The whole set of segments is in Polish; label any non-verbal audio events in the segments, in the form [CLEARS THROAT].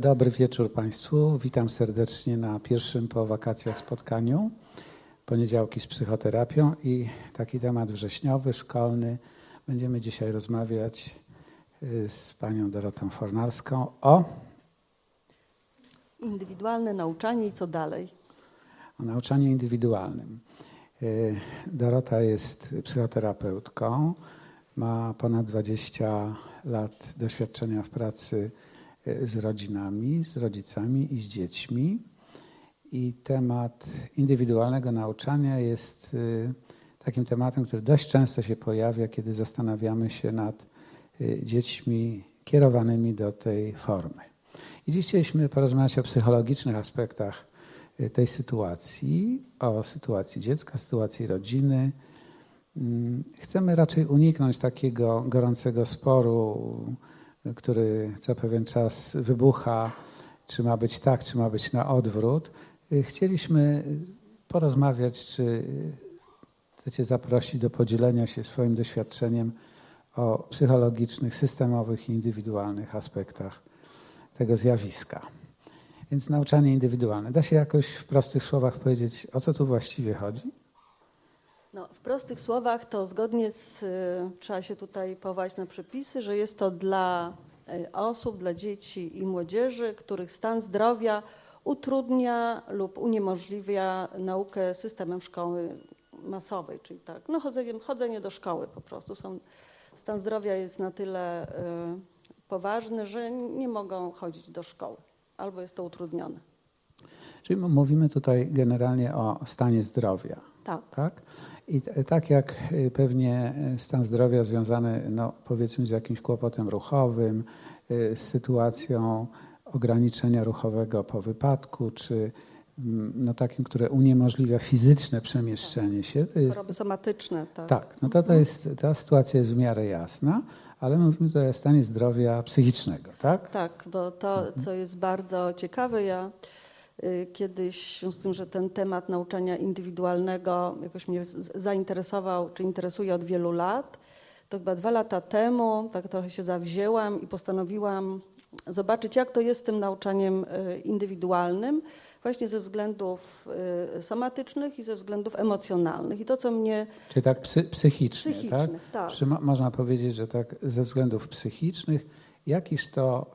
Dobry wieczór Państwu. Witam serdecznie na pierwszym po wakacjach spotkaniu. Poniedziałki z psychoterapią i taki temat wrześniowy, szkolny. Będziemy dzisiaj rozmawiać y, z panią Dorotą Fornarską o Indywidualne nauczanie i co dalej? o nauczaniu indywidualnym. Y, Dorota jest psychoterapeutką, ma ponad 20 lat doświadczenia w pracy z rodzinami, z rodzicami i z dziećmi. I temat indywidualnego nauczania jest y, takim tematem, który dość często się pojawia, kiedy zastanawiamy się nad y, dziećmi kierowanymi do tej formy. I dziś chcieliśmy porozmawiać o psychologicznych aspektach tej sytuacji, o sytuacji dziecka, sytuacji rodziny. Mm, Chcemy raczej uniknąć takiego gorącego sporu, który co pewien czas wybucha, czy ma być tak, czy ma być na odwrót. Y, Chcieliśmy porozmawiać, czy chcecie zaprosić do podzielenia się swoim doświadczeniem o psychologicznych, systemowych i indywidualnych aspektach tego zjawiska. Więc nauczanie indywidualne. Da się jakoś w prostych słowach powiedzieć, o co tu właściwie chodzi? No, w prostych słowach to zgodnie z, y, trzeba się tutaj powołać na przepisy, że jest to dla y, osób, dla dzieci i młodzieży, których stan zdrowia utrudnia lub uniemożliwia naukę systemem szkoły masowej, czyli tak, no chodzenie, chodzenie do szkoły po prostu. Są, stan zdrowia jest na tyle y, poważny, że nie mogą chodzić do szkoły albo jest to utrudnione. Czyli mówimy tutaj generalnie o stanie zdrowia. Tak. Tak? I tak jak y, pewnie y, stan zdrowia związany, no, powiedzmy, z jakimś kłopotem ruchowym, y, z sytuacją ograniczenia ruchowego po wypadku, czy mm, no, takim, które uniemożliwia fizyczne przemieszczenie się, to jest, Choroby somatyczne, tak. tak, no to, to jest, ta sytuacja jest w miarę jasna, ale mówimy tutaj o stanie zdrowia psychicznego, tak? Tak, bo to, co jest bardzo ciekawe, ja kiedyś, z tym, że ten temat nauczania indywidualnego jakoś mnie zainteresował, czy interesuje od wielu lat, to chyba dwa lata temu tak trochę się zawzięłam i postanowiłam zobaczyć, jak to jest z tym nauczaniem y, indywidualnym, właśnie ze względów y, somatycznych i ze względów emocjonalnych. I to, co mnie Czyli tak psy, psychicznie, tak? Psychicznych, tak. Czy mo- można powiedzieć, że tak ze względów psychicznych, jakiż to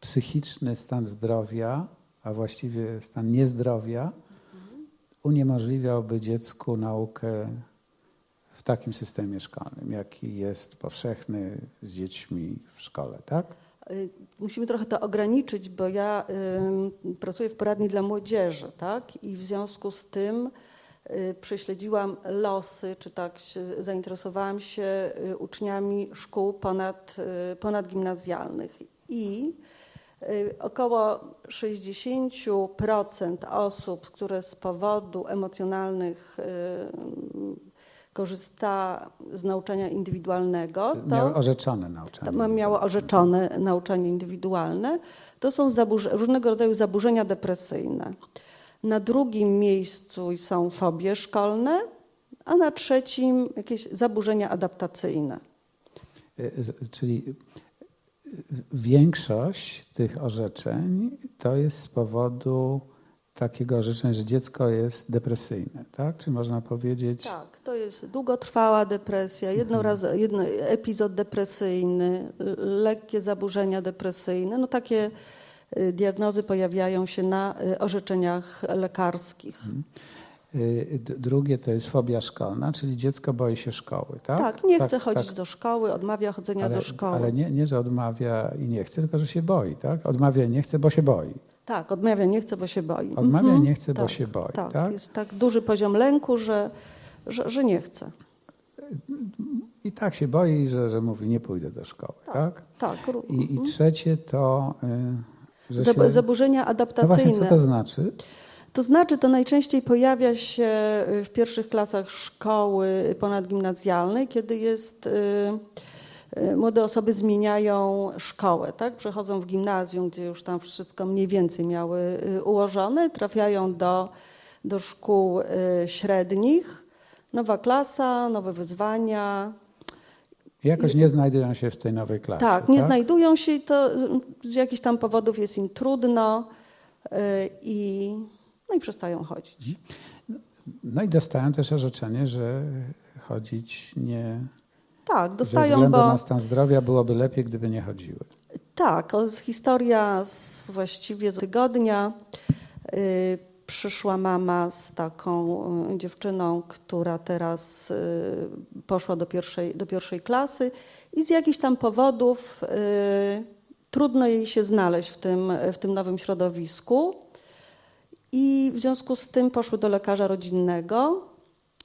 psychiczny stan zdrowia, a właściwie stan niezdrowia, uniemożliwiałby dziecku naukę w takim systemie szkolnym, jaki jest powszechny z dziećmi w szkole, tak? Y, Musimy trochę to ograniczyć, bo ja ym, pracuję w poradni dla młodzieży, tak? I w związku z tym y, prześledziłam losy, czy tak się, zainteresowałam się y, uczniami szkół ponad, y, ponadgimnazjalnych. I y, około 60% osób, które z powodu emocjonalnych y, korzysta z nauczania indywidualnego, to Miały orzeczone nauczanie. to miało orzeczone nauczanie indywidualne. To są różnego rodzaju zaburzenia depresyjne. Na drugim miejscu są fobie szkolne, a na trzecim jakieś zaburzenia adaptacyjne. Y, Czyli y, większość tych orzeczeń to jest z powodu takiego orzeczenia, że dziecko jest depresyjne, tak? Czy można powiedzieć? Tak, to jest długotrwała depresja, jednoraz, jedno, epizod depresyjny, l- lekkie zaburzenia depresyjne. No takie y, diagnozy pojawiają się na y, orzeczeniach lekarskich. Y, d- Drugie to jest fobia szkolna, czyli dziecko boi się szkoły, tak? Tak, nie chce chodzić do szkoły, odmawia chodzenia ale, do szkoły. Ale nie, nie, że odmawia i nie chce, tylko że się boi, tak? Odmawia i nie chce, bo się boi. Tak, odmawia nie chce, bo się boi. Odmawia Mhm, nie chce, bo tak, się boi, Tak, tak? jest tak duży poziom lęku, że, że, że nie chce. I tak się boi, że, że mówi, nie pójdę do szkoły, tak? Tak. ró- I, I trzecie to, y, że Zab- się... Zaburzenia No właśnie, adaptacyjne. co to znaczy? To znaczy, to najczęściej pojawia się y, w pierwszych klasach szkoły ponadgimnazjalnej, kiedy jest. y, y, Młode osoby zmieniają szkołę, tak? Przechodzą w gimnazjum, gdzie już tam wszystko mniej więcej miały ułożone, trafiają do, do szkół średnich, nowa klasa, nowe wyzwania. Jakoś nie znajdują się w tej nowej klasie. Tak, nie znajdują się i to z jakichś tam powodów jest im trudno i, no i przestają chodzić. No i dostają też orzeczenie, że chodzić nie. Tak, Ze dostają, względu bo na stan zdrowia byłoby lepiej, gdyby nie chodziły. tak, historia z właściwie z tygodnia. Y, Przyszła mama z taką y, dziewczyną, która teraz y, poszła do pierwszej, do pierwszej klasy i z jakichś tam powodów trudno jej się znaleźć w tym, w tym nowym środowisku. I w związku z tym poszły do lekarza rodzinnego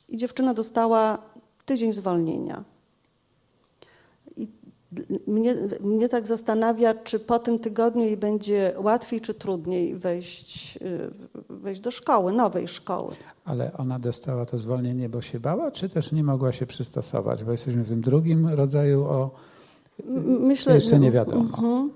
i dziewczyna dostała tydzień zwolnienia. I mnie, mnie tak zastanawia, czy po tym tygodniu jej będzie łatwiej czy trudniej wejść, y, wejść do szkoły, nowej szkoły. Ale ona dostała to zwolnienie, bo się bała, czy też nie mogła się przystosować? Bo jesteśmy w tym drugim rodzaju o. Myślę, Jeszcze nie wiadomo. Mhm.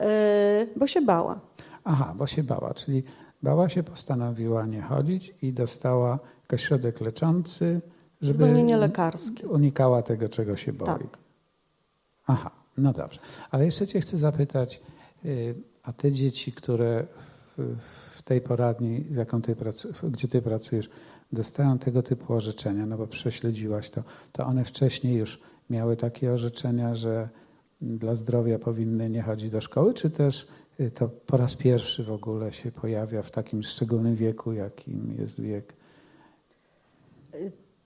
Y, bo się bała. Aha, bo się bała, czyli bała się, postanowiła nie chodzić i dostała jakiś środek leczący, żeby Zwolnienie lekarskie. unikała tego, czego się boi. Tak. Aha, no dobrze. Ale jeszcze Cię chcę zapytać, y, a te dzieci, które w, tej poradni, ty gdzie Ty pracujesz, dostają tego typu orzeczenia, no bo prześledziłaś to, to one wcześniej już miały takie orzeczenia, że dla zdrowia powinny nie chodzić do szkoły, czy też to po raz pierwszy w ogóle się pojawia w takim szczególnym wieku, jakim jest wiek?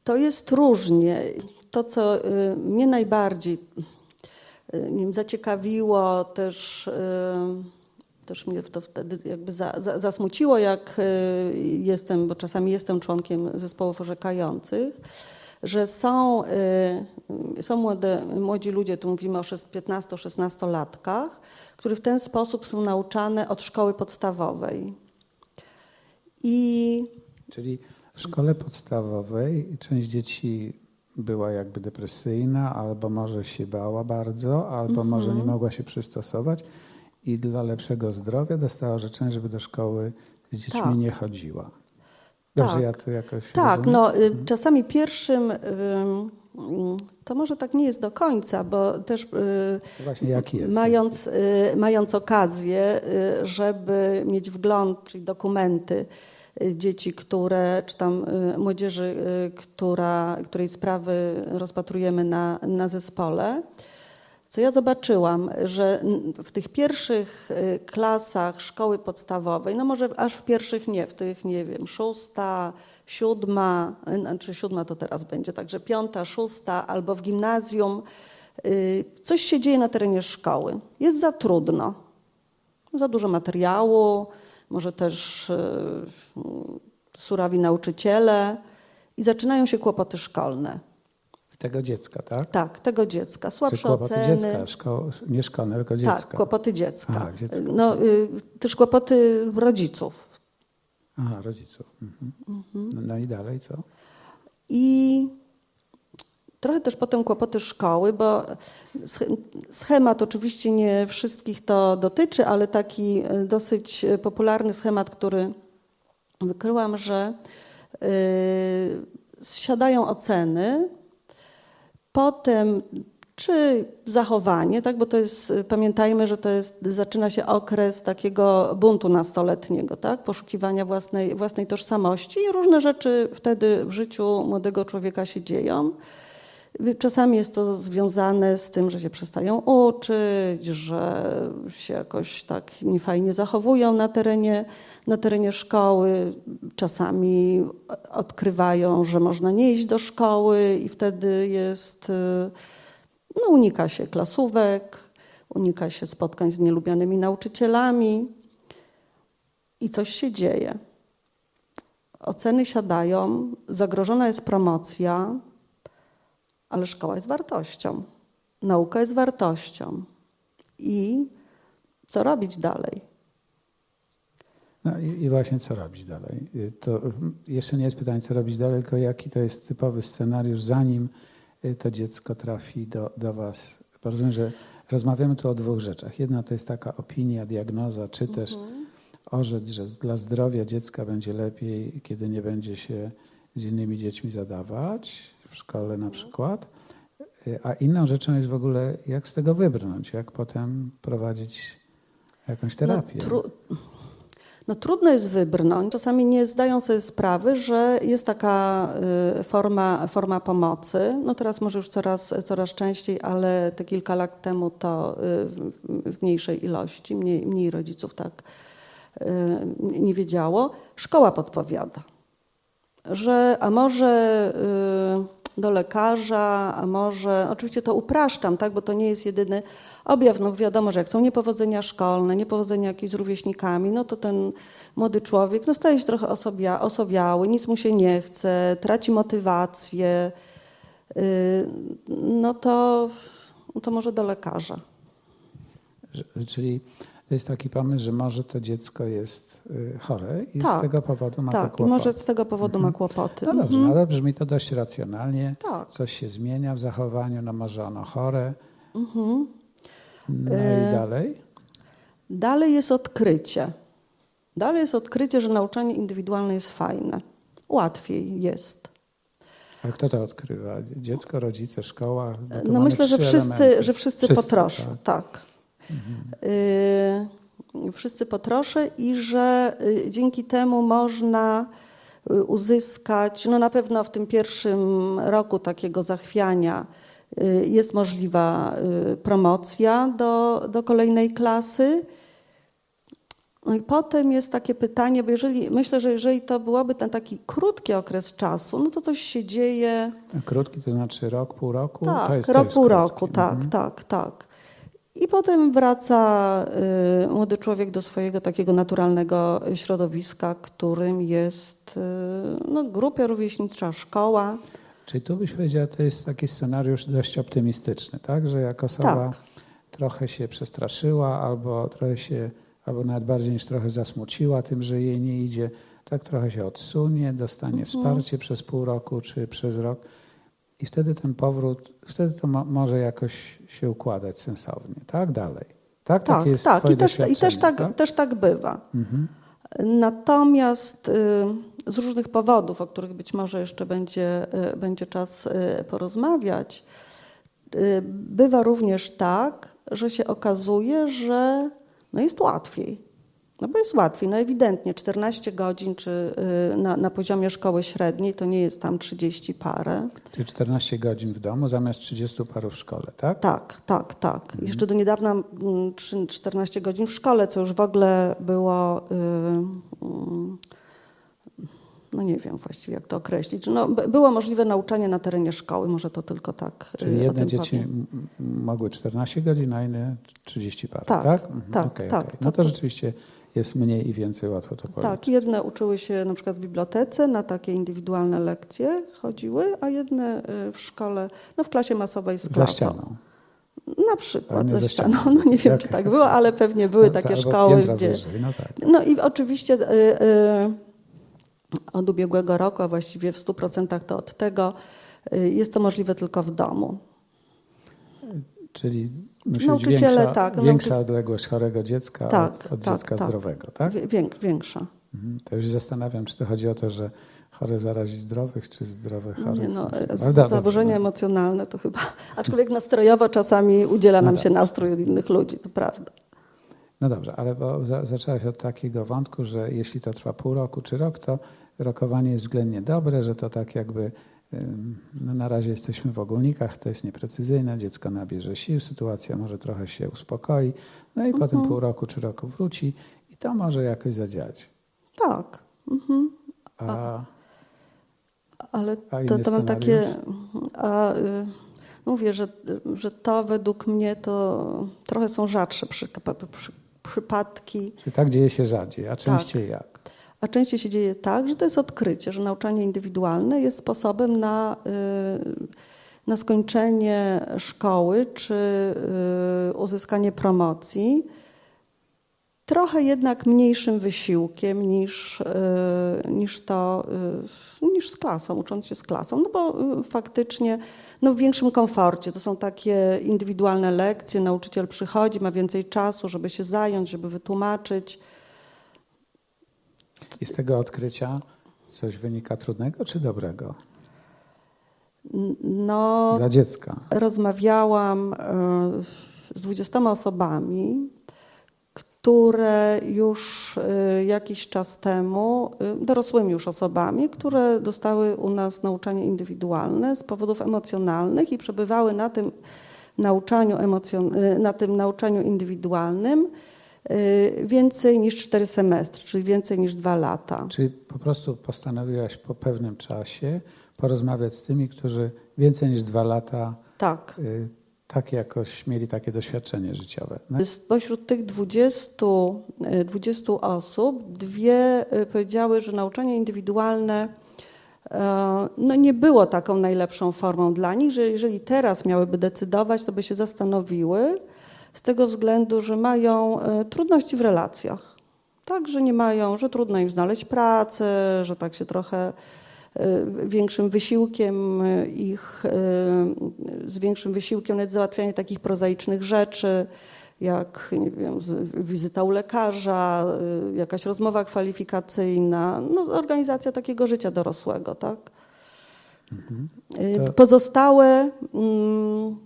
To jest różnie. To, co y, mnie najbardziej y, wiem, zaciekawiło, też, y, też mnie to wtedy jakby za, za, zasmuciło, jak y, jestem, bo czasami jestem członkiem zespołów orzekających, że są, y, są młode, młodzi ludzie, tu mówimy o 15-16-latkach, którzy w ten sposób są nauczane od szkoły podstawowej. I Czyli w szkole podstawowej część dzieci była jakby depresyjna, albo może się bała bardzo, albo może nie mogła się przystosować i dla lepszego zdrowia dostała orzeczenie, żeby do szkoły z dziećmi Tak. nie chodziła. Dobrze, Tak. ja to jakoś Tak, rozumiem? no y, czasami pierwszym, ym, ym, to może tak nie jest do końca, bo też y, Właśnie mając, y, mając okazję, y, żeby mieć wgląd, czyli dokumenty y, dzieci, które, czy tam y, młodzieży, y, która, której sprawy rozpatrujemy na, na zespole, co ja zobaczyłam, że w tych pierwszych y, klasach szkoły podstawowej, no może aż w pierwszych nie, w tych nie wiem, szósta, siódma, znaczy siódma to teraz będzie, także piąta, szósta albo w gimnazjum, y, coś się dzieje na terenie szkoły. Jest za trudno, za dużo materiału, może też mm, surawi nauczyciele i zaczynają się kłopoty szkolne. Tego dziecka, tak? Tak, tego dziecka. Czy Słabsze kłopoty oceny. dziecka, szko... nie szkolne, tylko dziecka. Tak, kłopoty dziecka. Aha, dziecko. No, y, też kłopoty rodziców. Aha, rodziców. Mhm. No, no i dalej co? I trochę też potem kłopoty szkoły, bo sch- schemat oczywiście nie wszystkich to dotyczy, ale taki y, dosyć y, popularny schemat, który wykryłam, że y, siadają oceny, potem czy zachowanie, tak, bo to jest, pamiętajmy, że to jest, zaczyna się okres takiego buntu nastoletniego, tak, poszukiwania własnej, własnej tożsamości i różne rzeczy wtedy w życiu młodego człowieka się dzieją. Czasami jest to związane z tym, że się przestają uczyć, że się jakoś tak niefajnie zachowują na terenie, na terenie szkoły. Czasami odkrywają, że można nie iść do szkoły i wtedy jest, y, no unika się klasówek, unika się spotkań z nielubianymi nauczycielami i coś się dzieje. Oceny siadają, zagrożona jest promocja, ale szkoła jest wartością, nauka jest wartością. I co robić dalej? No i, i właśnie co robić dalej? Y, To y, jeszcze nie jest pytanie, co robić dalej, tylko jaki to jest typowy scenariusz, zanim y, to dziecko trafi do, do Was. Rozumiem, że rozmawiamy tu o dwóch rzeczach. Jedna to jest taka opinia, diagnoza, czy też orzec, że dla zdrowia dziecka będzie lepiej, kiedy nie będzie się z innymi dziećmi zadawać, w szkole na przykład. Y, A inną rzeczą jest w ogóle, jak z tego wybrnąć, jak potem prowadzić jakąś terapię. No, tru... no trudno jest wybrnąć. Czasami nie zdają sobie sprawy, że jest taka y, forma, forma pomocy. No teraz może już coraz, coraz częściej, ale te kilka lat temu to y, w, mniejszej ilości, mniej, mniej rodziców tak y, nie wiedziało. Szkoła podpowiada, że a może do lekarza, może, oczywiście to upraszczam, tak, bo to nie jest jedyny objaw. No wiadomo, że jak są niepowodzenia szkolne, niepowodzenia jakieś z rówieśnikami, no to ten młody człowiek no staje się trochę osobia, osobiały, nic mu się nie chce, traci motywację, y, no to, to może do lekarza. Czyli jest taki pomysł, że może to dziecko jest y, chore i z Tak, tego powodu ma Tak, kłopoty. może z tego powodu ma Mhm. kłopoty. No dobrze, Mhm. ale brzmi to dość racjonalnie. Tak. Coś się zmienia w zachowaniu, no może ono chore. Mhm. No i dalej? Dalej jest odkrycie. Dalej jest odkrycie, że nauczanie indywidualne jest fajne. Łatwiej jest. Ale kto to odkrywa? Dziecko, rodzice, szkoła? No myślę, że wszyscy, że wszyscy, Wszyscy, potroszą. tak. Tak. Y, wszyscy potroszę i że y, dzięki temu można y, uzyskać, no na pewno w tym pierwszym roku takiego zachwiania jest możliwa promocja do, do kolejnej klasy. No i potem jest takie pytanie, bo jeżeli, myślę, że jeżeli to byłoby ten taki krótki okres czasu, no to coś się dzieje. Krótki to znaczy rok, pół roku? to Tak, jest, to rok, jest pół krótki. roku, tak, Mhm. tak, tak. I potem wraca y, młody człowiek do swojego takiego naturalnego środowiska, którym jest y, no, grupia rówieśnicza, szkoła. Czyli tu byś powiedziała, to jest taki scenariusz dość optymistyczny, tak? Że jak osoba Tak. trochę się przestraszyła albo trochę się, albo nawet bardziej niż trochę zasmuciła tym, że jej nie idzie, tak trochę się odsunie, dostanie Mhm. wsparcie przez pół roku czy przez rok i wtedy ten powrót, wtedy to mo, może jakoś się układać sensownie, tak? Dalej. Tak, Tak, Takie jest tak. I też, i też, doświadczenie, tak, też tak bywa. Mhm. Natomiast y, z różnych powodów, o których być może jeszcze będzie, y, będzie czas y, porozmawiać, y, bywa również tak, że się okazuje, że no jest łatwiej. No bo jest łatwiej. No ewidentnie 14 godzin czy y, na, na poziomie szkoły średniej to nie jest tam 30 parę. Czyli 14 godzin w domu zamiast 30 paru w szkole, tak? Tak, tak, tak. Jeszcze do niedawna mm, trzy- 14 godzin w szkole, co już w ogóle było, y, mm, no nie wiem właściwie jak to określić. No, było możliwe nauczanie na terenie szkoły, może to tylko tak y, Czyli jedne dzieci powiem. mogły 14 godzin, a inne 30 par, Tak, tak? tak, okej, tak, okej. No tak. to rzeczywiście jest mniej i więcej łatwo to policzyć. Tak, jedne uczyły się na przykład w bibliotece, na takie indywidualne lekcje chodziły, a jedne y, w szkole, no w klasie masowej z Za klasą. ścianą. Na przykład ze ścianą. No nie wiem, czy tak było, ale pewnie były No takie tak, szkoły, gdzie... Wyżej, no tak. No i oczywiście y, y, od ubiegłego roku, a właściwie w 100% to od tego, y, jest to możliwe tylko w domu. Czyli musi być Nauczyciele, większa, tak, nauczy- większa odległość chorego dziecka Tak, od, od tak, dziecka tak. zdrowego, tak? Większa. Mhm. To już zastanawiam, czy to chodzi o to, że chore zarazi zdrowych, czy zdrowe chorych. No, dobrze, zaburzenia no. emocjonalne to chyba, [LAUGHS] aczkolwiek nastrojowo czasami udziela No nam tak. się nastrój od innych ludzi, to prawda. No dobrze, ale bo za, zaczęłaś od takiego wątku, że jeśli to trwa pół roku czy rok, to rokowanie jest względnie dobre, że to tak jakby no na razie jesteśmy w ogólnikach, to jest nieprecyzyjne, dziecko nabierze sił, sytuacja może trochę się uspokoi, no i potem pół roku czy roku wróci i to może jakoś zadziałać. Tak. Mhm. A, Ale A to, to mam takie. A, y, mówię, że, że to według mnie to trochę są rzadsze przy, przy, przypadki. czy tak dzieje się rzadziej, a częściej jak? A częściej się dzieje tak, że to jest odkrycie, że nauczanie indywidualne jest sposobem na, y, na skończenie szkoły czy y, uzyskanie promocji. Trochę jednak mniejszym wysiłkiem niż, y, niż to, niż z klasą, ucząc się z klasą, no bo faktycznie no w większym komforcie. To są takie indywidualne lekcje, nauczyciel przychodzi, ma więcej czasu, żeby się zająć, żeby wytłumaczyć. I z tego odkrycia coś wynika trudnego czy dobrego? No, dla dziecka? rozmawiałam e, z 20 osobami, które już e, jakiś czas temu, e, dorosłymi już osobami, które dostały u nas nauczanie indywidualne z powodów emocjonalnych i przebywały na tym nauczaniu, emocjon- na tym nauczaniu indywidualnym więcej niż cztery semestry, czyli więcej niż dwa lata. Czyli po prostu postanowiłaś po pewnym czasie porozmawiać z tymi, którzy więcej niż dwa lata tak, y, tak jakoś mieli takie doświadczenie życiowe. No, Spośród tych 20, y, 20 osób, dwie y, powiedziały, że nauczanie indywidualne no nie było taką najlepszą formą dla nich, że jeżeli teraz miałyby decydować, to by się zastanowiły, z tego względu, że mają e, trudności w relacjach. Tak, że nie mają, że trudno im znaleźć pracę, że tak się trochę e, większym wysiłkiem ich, e, z większym wysiłkiem nawet załatwianie takich prozaicznych rzeczy, jak nie wiem, wizyta u lekarza, jakaś rozmowa kwalifikacyjna, no, organizacja takiego życia dorosłego, tak? Mhm. Pozostałe mm,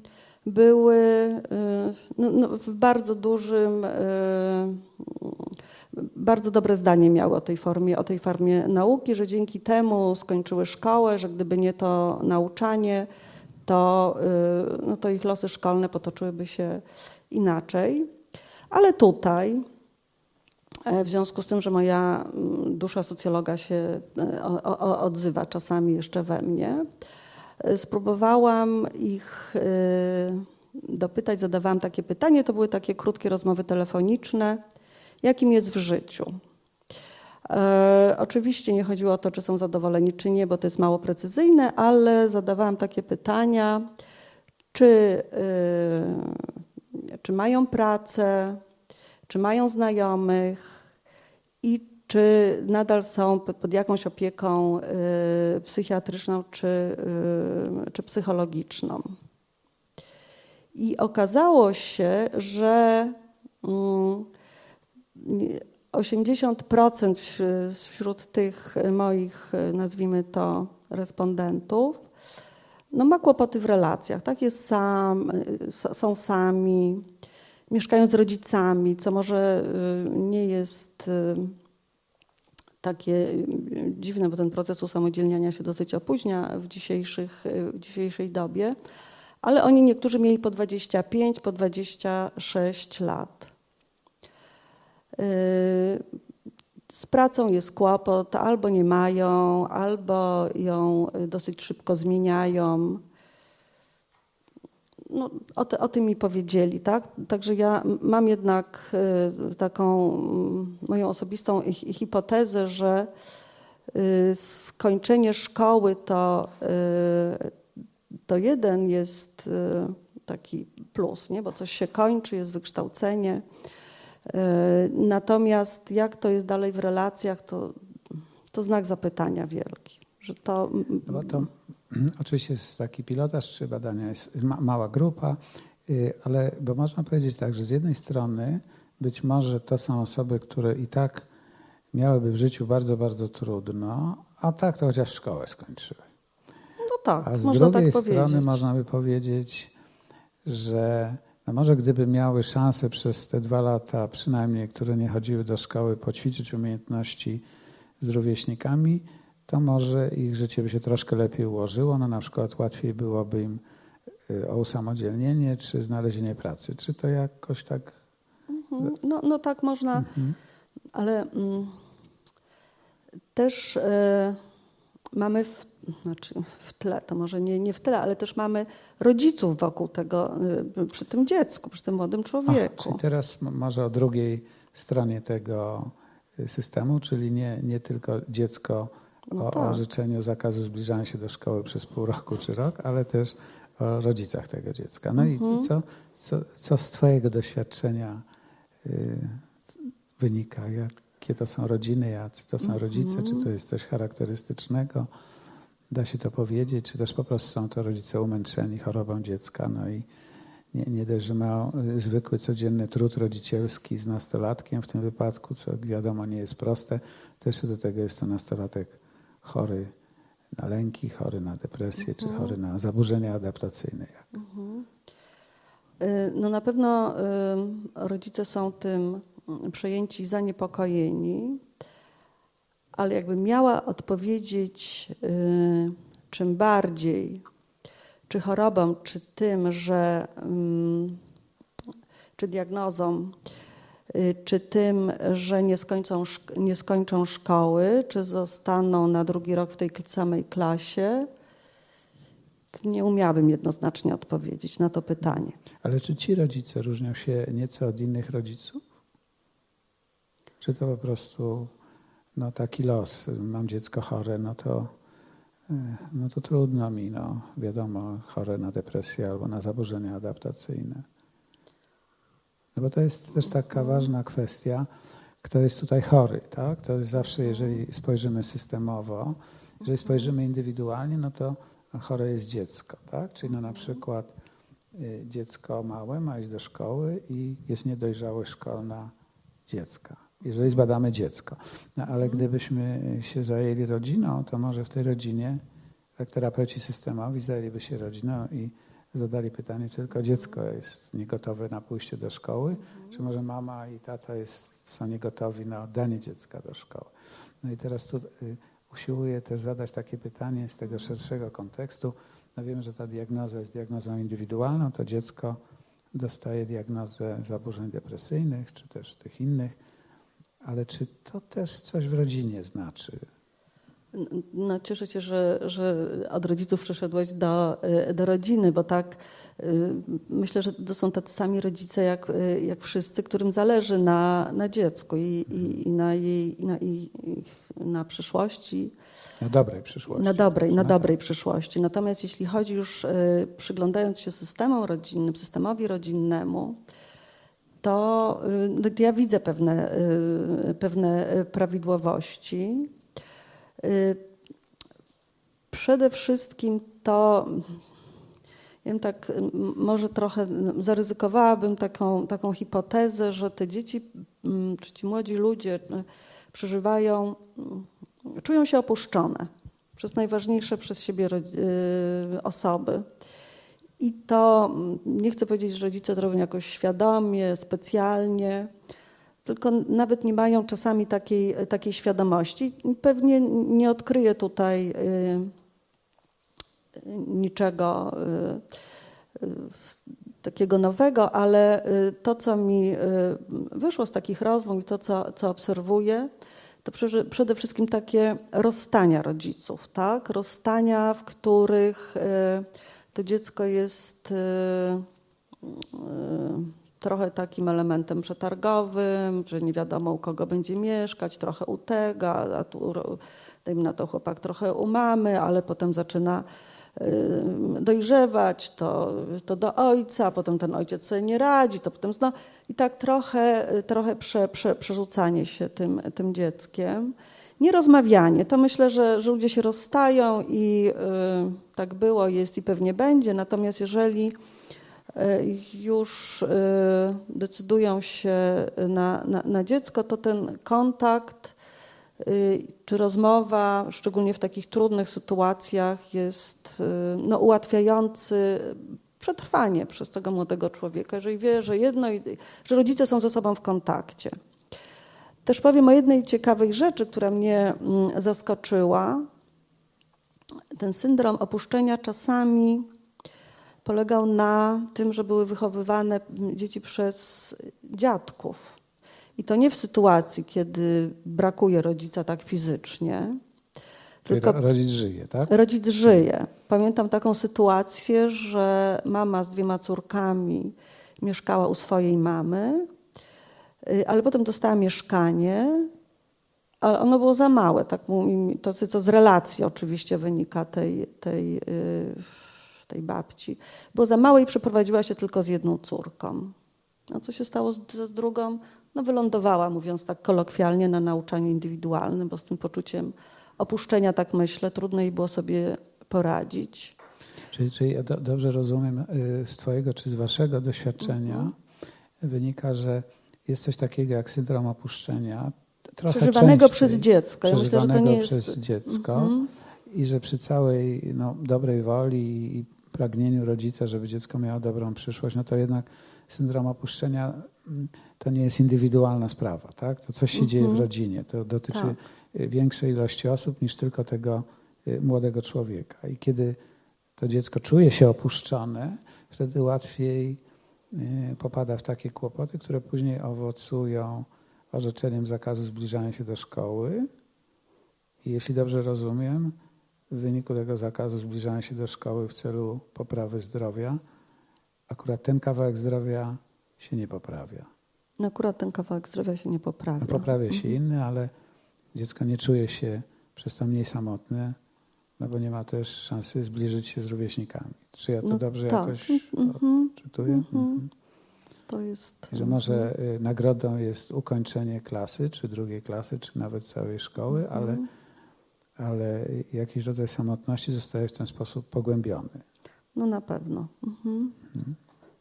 były no, no, w bardzo dużym, bardzo dobre zdanie miały o tej formie, o tej formie nauki, że dzięki temu skończyły szkołę, że gdyby nie to nauczanie, to, no, to ich losy szkolne potoczyłyby się inaczej. Ale tutaj, w związku z tym, że moja dusza socjologa się odzywa czasami jeszcze we mnie, spróbowałam ich dopytać, zadawałam takie pytanie. To były takie krótkie rozmowy telefoniczne. Jakim jest w życiu? E, oczywiście nie chodziło o to, czy są zadowoleni, czy nie, bo to jest mało precyzyjne, ale zadawałam takie pytania, czy, e, czy mają pracę, czy mają znajomych i czy nadal są pod jakąś opieką e, psychiatryczną czy, czy psychologiczną. I okazało się, że 80% mm, wśród tych moich, nazwijmy to, respondentów, no ma kłopoty w relacjach. Tak jest sam, są sami, mieszkają z rodzicami, co może y, nie jest y, takie y, dziwne, bo ten proces usamodzielniania się dosyć opóźnia w, dzisiejszych, w dzisiejszej dobie ale oni niektórzy mieli po 25, po 26 lat. Yy, z pracą jest kłopot, albo nie mają, albo ją dosyć szybko zmieniają. No, o, te, o, tym mi powiedzieli, tak? Także ja mam jednak yy, taką moją osobistą hipotezę, że yy, skończenie szkoły to to jeden jest y, taki plus, nie? bo coś się kończy, jest wykształcenie. Y, natomiast jak to jest dalej w relacjach, to, to znak zapytania wielki. Że to... No to oczywiście jest taki pilotaż czy badania, jest ma, mała grupa, y, ale bo można powiedzieć tak, że z jednej strony być może to są osoby, które i tak miałyby w życiu bardzo, bardzo trudno, a tak to chociaż szkołę skończyły tak, A z można drugiej tak strony powiedzieć. można by powiedzieć, że no może gdyby miały szansę przez te dwa lata przynajmniej, które nie chodziły do szkoły, poćwiczyć umiejętności z rówieśnikami, to może ich życie by się troszkę lepiej ułożyło. No na przykład łatwiej byłoby im y, o usamodzielnienie czy znalezienie pracy. Czy to jakoś tak... Mhm. No, no tak można, mhm. ale mm, też y, mamy w znaczy w tle, to może nie, nie w tle, ale też mamy rodziców wokół tego, y, przy tym dziecku, przy tym młodym człowieku. Czyli teraz może o drugiej stronie tego y, systemu, czyli nie, nie tylko dziecko no o tak. orzeczeniu zakazu zbliżania się do szkoły przez pół roku czy rok, ale też o rodzicach tego dziecka. No mhm. i co, co, co z Twojego doświadczenia y, wynika? Jakie to są rodziny, jacy to są mhm. rodzice? Czy to jest coś charakterystycznego? da się to powiedzieć, czy też po prostu są to rodzice umęczeni chorobą dziecka, no i nie, nie dość, że ma zwykły, codzienny trud rodzicielski z nastolatkiem w tym wypadku, co wiadomo nie jest proste, to jeszcze do tego jest to nastolatek chory na lęki, chory na depresję, czy Mhm. chory na zaburzenia adaptacyjne. Mhm. Y, No na pewno y, rodzice są tym przejęci, zaniepokojeni, ale jakbym miała odpowiedzieć y, czym bardziej, czy chorobą, czy tym, że mm, czy diagnozą, czy tym, że nie skończą, nie skończą szkoły, czy zostaną na drugi rok w tej samej klasie, nie umiałabym jednoznacznie odpowiedzieć na to pytanie. Ale czy ci rodzice różnią się nieco od innych rodziców? Czy to po prostu no, taki los? Mam dziecko chore, no to, e, no to trudno mi, no, wiadomo, chore na depresję albo na zaburzenia adaptacyjne. Bo to jest też taka ważna kwestia, kto jest tutaj chory, tak? To jest zawsze, jeżeli spojrzymy systemowo, jeżeli spojrzymy indywidualnie, no to chore jest dziecko, tak? Czyli no na przykład y, dziecko małe ma iść do szkoły i jest niedojrzałość szkolna dziecka. Jeżeli zbadamy dziecko. No ale gdybyśmy się zajęli rodziną, to może w tej rodzinie, jak terapeuci systemowi zajęliby się rodziną i zadali pytanie, czy tylko dziecko jest niegotowe na pójście do szkoły, czy może mama i tata jest, są niegotowi na oddanie dziecka do szkoły. No i teraz tu y, usiłuję też zadać takie pytanie z tego szerszego kontekstu. No wiemy, że ta diagnoza jest diagnozą indywidualną, to dziecko dostaje diagnozę zaburzeń depresyjnych, czy też tych innych, ale czy to też coś w rodzinie znaczy? No, cieszę się, że, że od rodziców przeszedłeś do, y, do rodziny, bo tak y, myślę, że to są tacy sami rodzice jak, y, jak wszyscy, którym zależy na, na dziecku i, i, i na jej i na, i, na przyszłości, Na dobrej przyszłości. na dobrej, na No dobrej przyszłości. Natomiast jeśli chodzi już przyglądając się systemom rodzinnym, systemowi rodzinnemu, to y, ja widzę pewne, pewne prawidłowości. Y, Przede wszystkim to, wiem, tak, może trochę zaryzykowałabym taką, taką hipotezę, że te dzieci, czy ci młodzi ludzie y, przeżywają, m, czują się opuszczone przez najważniejsze przez siebie y, osoby. I to nie chcę powiedzieć, że rodzice to robią jakoś świadomie, specjalnie, tylko nawet nie mają czasami takiej, takiej świadomości. Pewnie nie odkryję tutaj y, niczego y, y, takiego nowego, ale to, co mi wyszło z takich rozmów i to, co, co obserwuję, to prze- przede wszystkim takie rozstania rodziców, tak? Rozstania, w których to dziecko jest trochę takim elementem przetargowym, że nie wiadomo u kogo będzie mieszkać, trochę u tego, a tu dajmy na to chłopak trochę u mamy, ale potem zaczyna dojrzewać, to, to do ojca, potem ten ojciec sobie nie radzi, to potem znowu i tak trochę, trochę prze, prze, przerzucanie się tym, tym dzieckiem. Nierozmawianie, to myślę, że, że ludzie się rozstają i y, tak było, jest i pewnie będzie. Natomiast jeżeli już y, decydują się na, na, na dziecko, to ten kontakt y, czy rozmowa, szczególnie w takich trudnych sytuacjach, jest no, ułatwiający przetrwanie przez tego młodego człowieka, jeżeli wie, że jedno, że rodzice są ze sobą w kontakcie. Też powiem o jednej ciekawej rzeczy, która mnie mm, zaskoczyła. Ten syndrom opuszczenia czasami polegał na tym, że były wychowywane dzieci przez dziadków. I to nie w sytuacji, kiedy brakuje rodzica tak fizycznie, tylko ro- rodzic żyje, tak? Rodzic żyje. Pamiętam taką sytuację, że mama z dwiema córkami mieszkała u swojej mamy, y, ale potem dostała mieszkanie, ale ono było za małe. Tak to, co z relacji oczywiście wynika tej, tej, y, tej babci. Było za małe i przeprowadziła się tylko z jedną córką. No co się stało z, z drugą? No wylądowała, mówiąc tak kolokwialnie, na nauczaniu indywidualnym, bo z tym poczuciem opuszczenia, tak myślę, trudno jej było sobie poradzić. Czyli, czyli ja do, dobrze rozumiem y, z Twojego czy z Waszego doświadczenia Mhm. wynika, że jest coś takiego jak syndrom opuszczenia. Trochę Przeżywanego częściej przez dziecko. Ja myślę, że to przeżywanego nie jest... przez dziecko. Mhm. i że przy całej no, dobrej woli i pragnieniu rodzica, żeby dziecko miało dobrą przyszłość, no to jednak syndrom opuszczenia mm, to nie jest indywidualna sprawa, tak? To coś się dzieje w Mhm. rodzinie, to dotyczy Tak. większej ilości osób niż tylko tego y, młodego człowieka. I kiedy to dziecko czuje się opuszczone, wtedy łatwiej y, popada w takie kłopoty, które później owocują orzeczeniem zakazu zbliżania się do szkoły. I jeśli dobrze rozumiem, w wyniku tego zakazu zbliżania się do szkoły w celu poprawy zdrowia, akurat ten kawałek zdrowia się nie poprawia. No akurat ten kawałek zdrowia się nie poprawia. No, poprawia się inny, ale dziecko nie czuje się przez to mniej samotne, no bo nie ma też szansy zbliżyć się z rówieśnikami. Czy ja to No dobrze tak. jakoś Mhm. odczytuję? Mhm. To jest. Że może y, nagrodą jest ukończenie klasy, czy drugiej klasy, czy nawet całej szkoły, ale, Mhm. Ale jakiś rodzaj samotności zostaje w ten sposób pogłębiony. No na pewno. Mhm.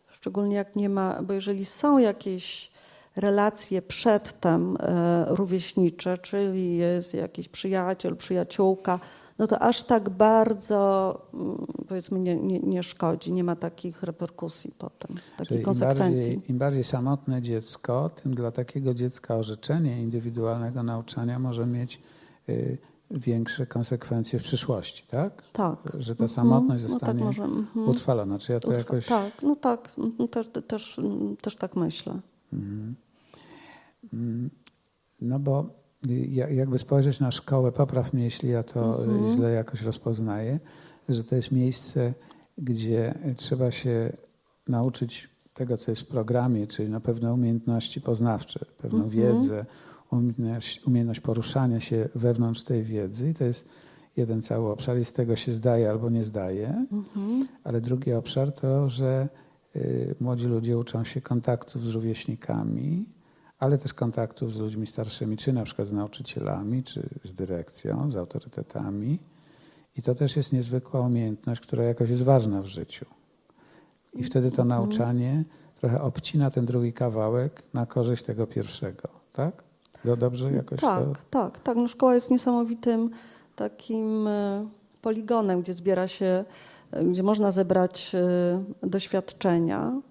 Szczególnie jak nie ma, bo jeżeli są jakieś relacje przedtem e, rówieśnicze, czyli jest jakiś przyjaciel, przyjaciółka, no to aż tak bardzo mm, powiedzmy nie, nie, nie szkodzi, nie ma takich reperkusji potem, takich Czyli im konsekwencji. bardziej, Im bardziej samotne dziecko, tym dla takiego dziecka orzeczenie indywidualnego nauczania może mieć y, większe konsekwencje w przyszłości, tak? Tak. Że ta Mhm. samotność No tak zostanie może. mhm. utrwalona. Czy ja to Utrwa- jakoś... Tak, no tak, mhm, też, też, też tak myślę. Mhm. Mm, No bo y, ja- jakby spojrzeć na szkołę, popraw mnie, jeśli ja to y, Mhm. źle jakoś rozpoznaję, że to jest miejsce, gdzie trzeba się nauczyć tego, co jest w programie, czyli na pewne umiejętności poznawcze, pewną Mhm. wiedzę, umiejętność, umiejętność poruszania się wewnątrz tej wiedzy. I to jest jeden cały obszar i z tego się zdaje albo nie zdaje. Mhm. Ale drugi obszar to, że y, młodzi ludzie uczą się kontaktów z rówieśnikami, ale też kontaktów z ludźmi starszymi, czy na przykład z nauczycielami, czy z dyrekcją, z autorytetami. I to też jest niezwykła umiejętność, która jakoś jest ważna w życiu. I wtedy to nauczanie trochę obcina ten drugi kawałek na korzyść tego pierwszego, tak? To dobrze jakoś Tak, to... tak, tak. No szkoła jest niesamowitym takim e, poligonem, gdzie zbiera się, e, gdzie można zebrać e, doświadczenia,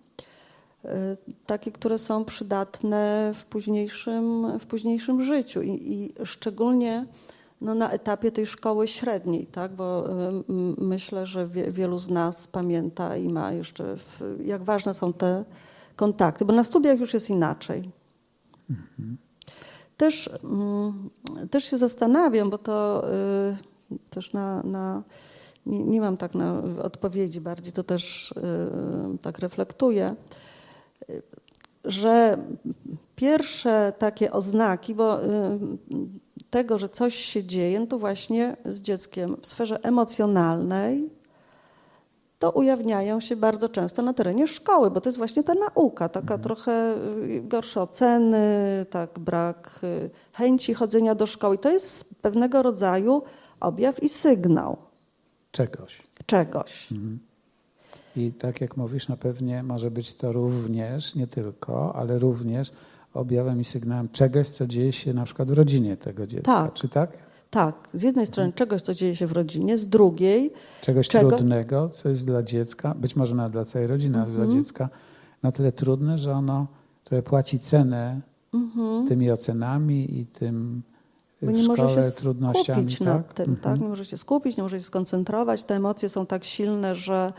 takie, które są przydatne w późniejszym, w późniejszym życiu i, i szczególnie no, na etapie tej szkoły średniej, tak? bo myślę, że wie, wielu z nas pamięta i ma jeszcze, w, jak ważne są te kontakty, bo na studiach już jest inaczej. Też, mm, też się zastanawiam, bo to y, też na, na nie, nie mam tak na odpowiedzi, bardziej to też y, tak reflektuję, że pierwsze takie oznaki, bo y, tego, że coś się dzieje, no to właśnie z dzieckiem w sferze emocjonalnej, to ujawniają się bardzo często na terenie szkoły, bo to jest właśnie ta nauka, taka trochę y, gorsze oceny, tak brak y, chęci chodzenia do szkoły. To jest pewnego rodzaju objaw i sygnał czegoś. czegoś. Mhm. I tak jak mówisz, no pewnie może być to również, nie tylko, ale również objawem i sygnałem czegoś, co dzieje się na przykład w rodzinie tego dziecka. Tak. Czy tak? Tak, z jednej strony czegoś, co dzieje się w rodzinie, z drugiej Czegoś Czego? trudnego, co jest dla dziecka, być może nawet dla całej rodziny, ale Mhm. dla dziecka na tyle trudne, że ono trochę płaci cenę mhm, tymi ocenami i tym bo w nie może się skupić tak? nad tym, tak? Mhm. Nie może się skupić, nie może się skoncentrować. Te emocje są tak silne, że,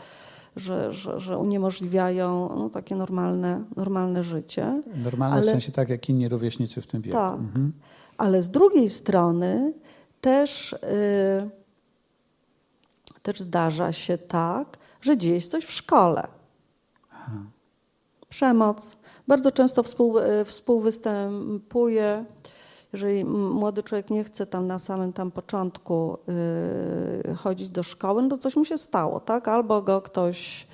że, że, że uniemożliwiają no, takie normalne, normalne życie. Normalne w Ale- sensie tak jak inni rówieśnicy w tym wieku. Tak. Mhm. Ale z drugiej strony też, y, też zdarza się tak, że dzieje się coś w szkole. Przemoc. Bardzo często współ, y, współwystępuje, jeżeli młody człowiek nie chce tam na samym tam początku y, chodzić do szkoły, no to coś mu się stało, tak? Albo go ktoś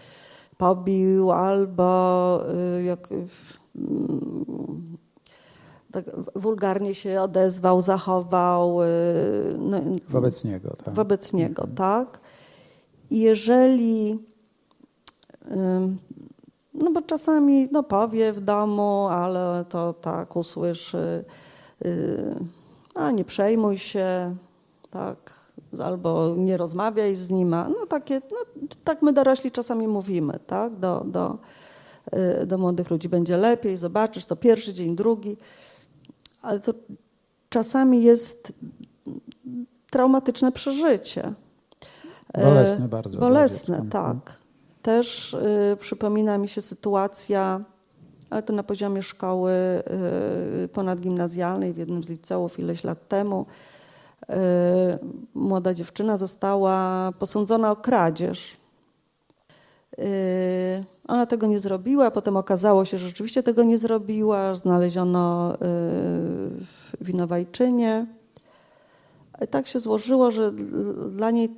pobił, albo jak, tak wulgarnie się odezwał, zachował y, no, Wobec niego. Tak. wobec niego, tak? I jeżeli, no bo czasami no powie w domu, ale to tak usłyszy, y, a nie przejmuj się, tak, albo nie rozmawiaj z nim. No takie, no, tak my dorośli czasami mówimy, tak, do, do, y, do młodych ludzi. Będzie lepiej, zobaczysz, to pierwszy dzień, drugi. Ale to czasami jest traumatyczne przeżycie. Bolesne bardzo. Bolesne, tak. Też y, przypomina mi się sytuacja, ale to na poziomie szkoły y, ponadgimnazjalnej w jednym z liceów ileś lat temu. Y, młoda dziewczyna została posądzona o kradzież. Y, ona tego nie zrobiła, potem okazało się, że rzeczywiście tego nie zrobiła, znaleziono y, winowajczynię. I tak się złożyło, że dla niej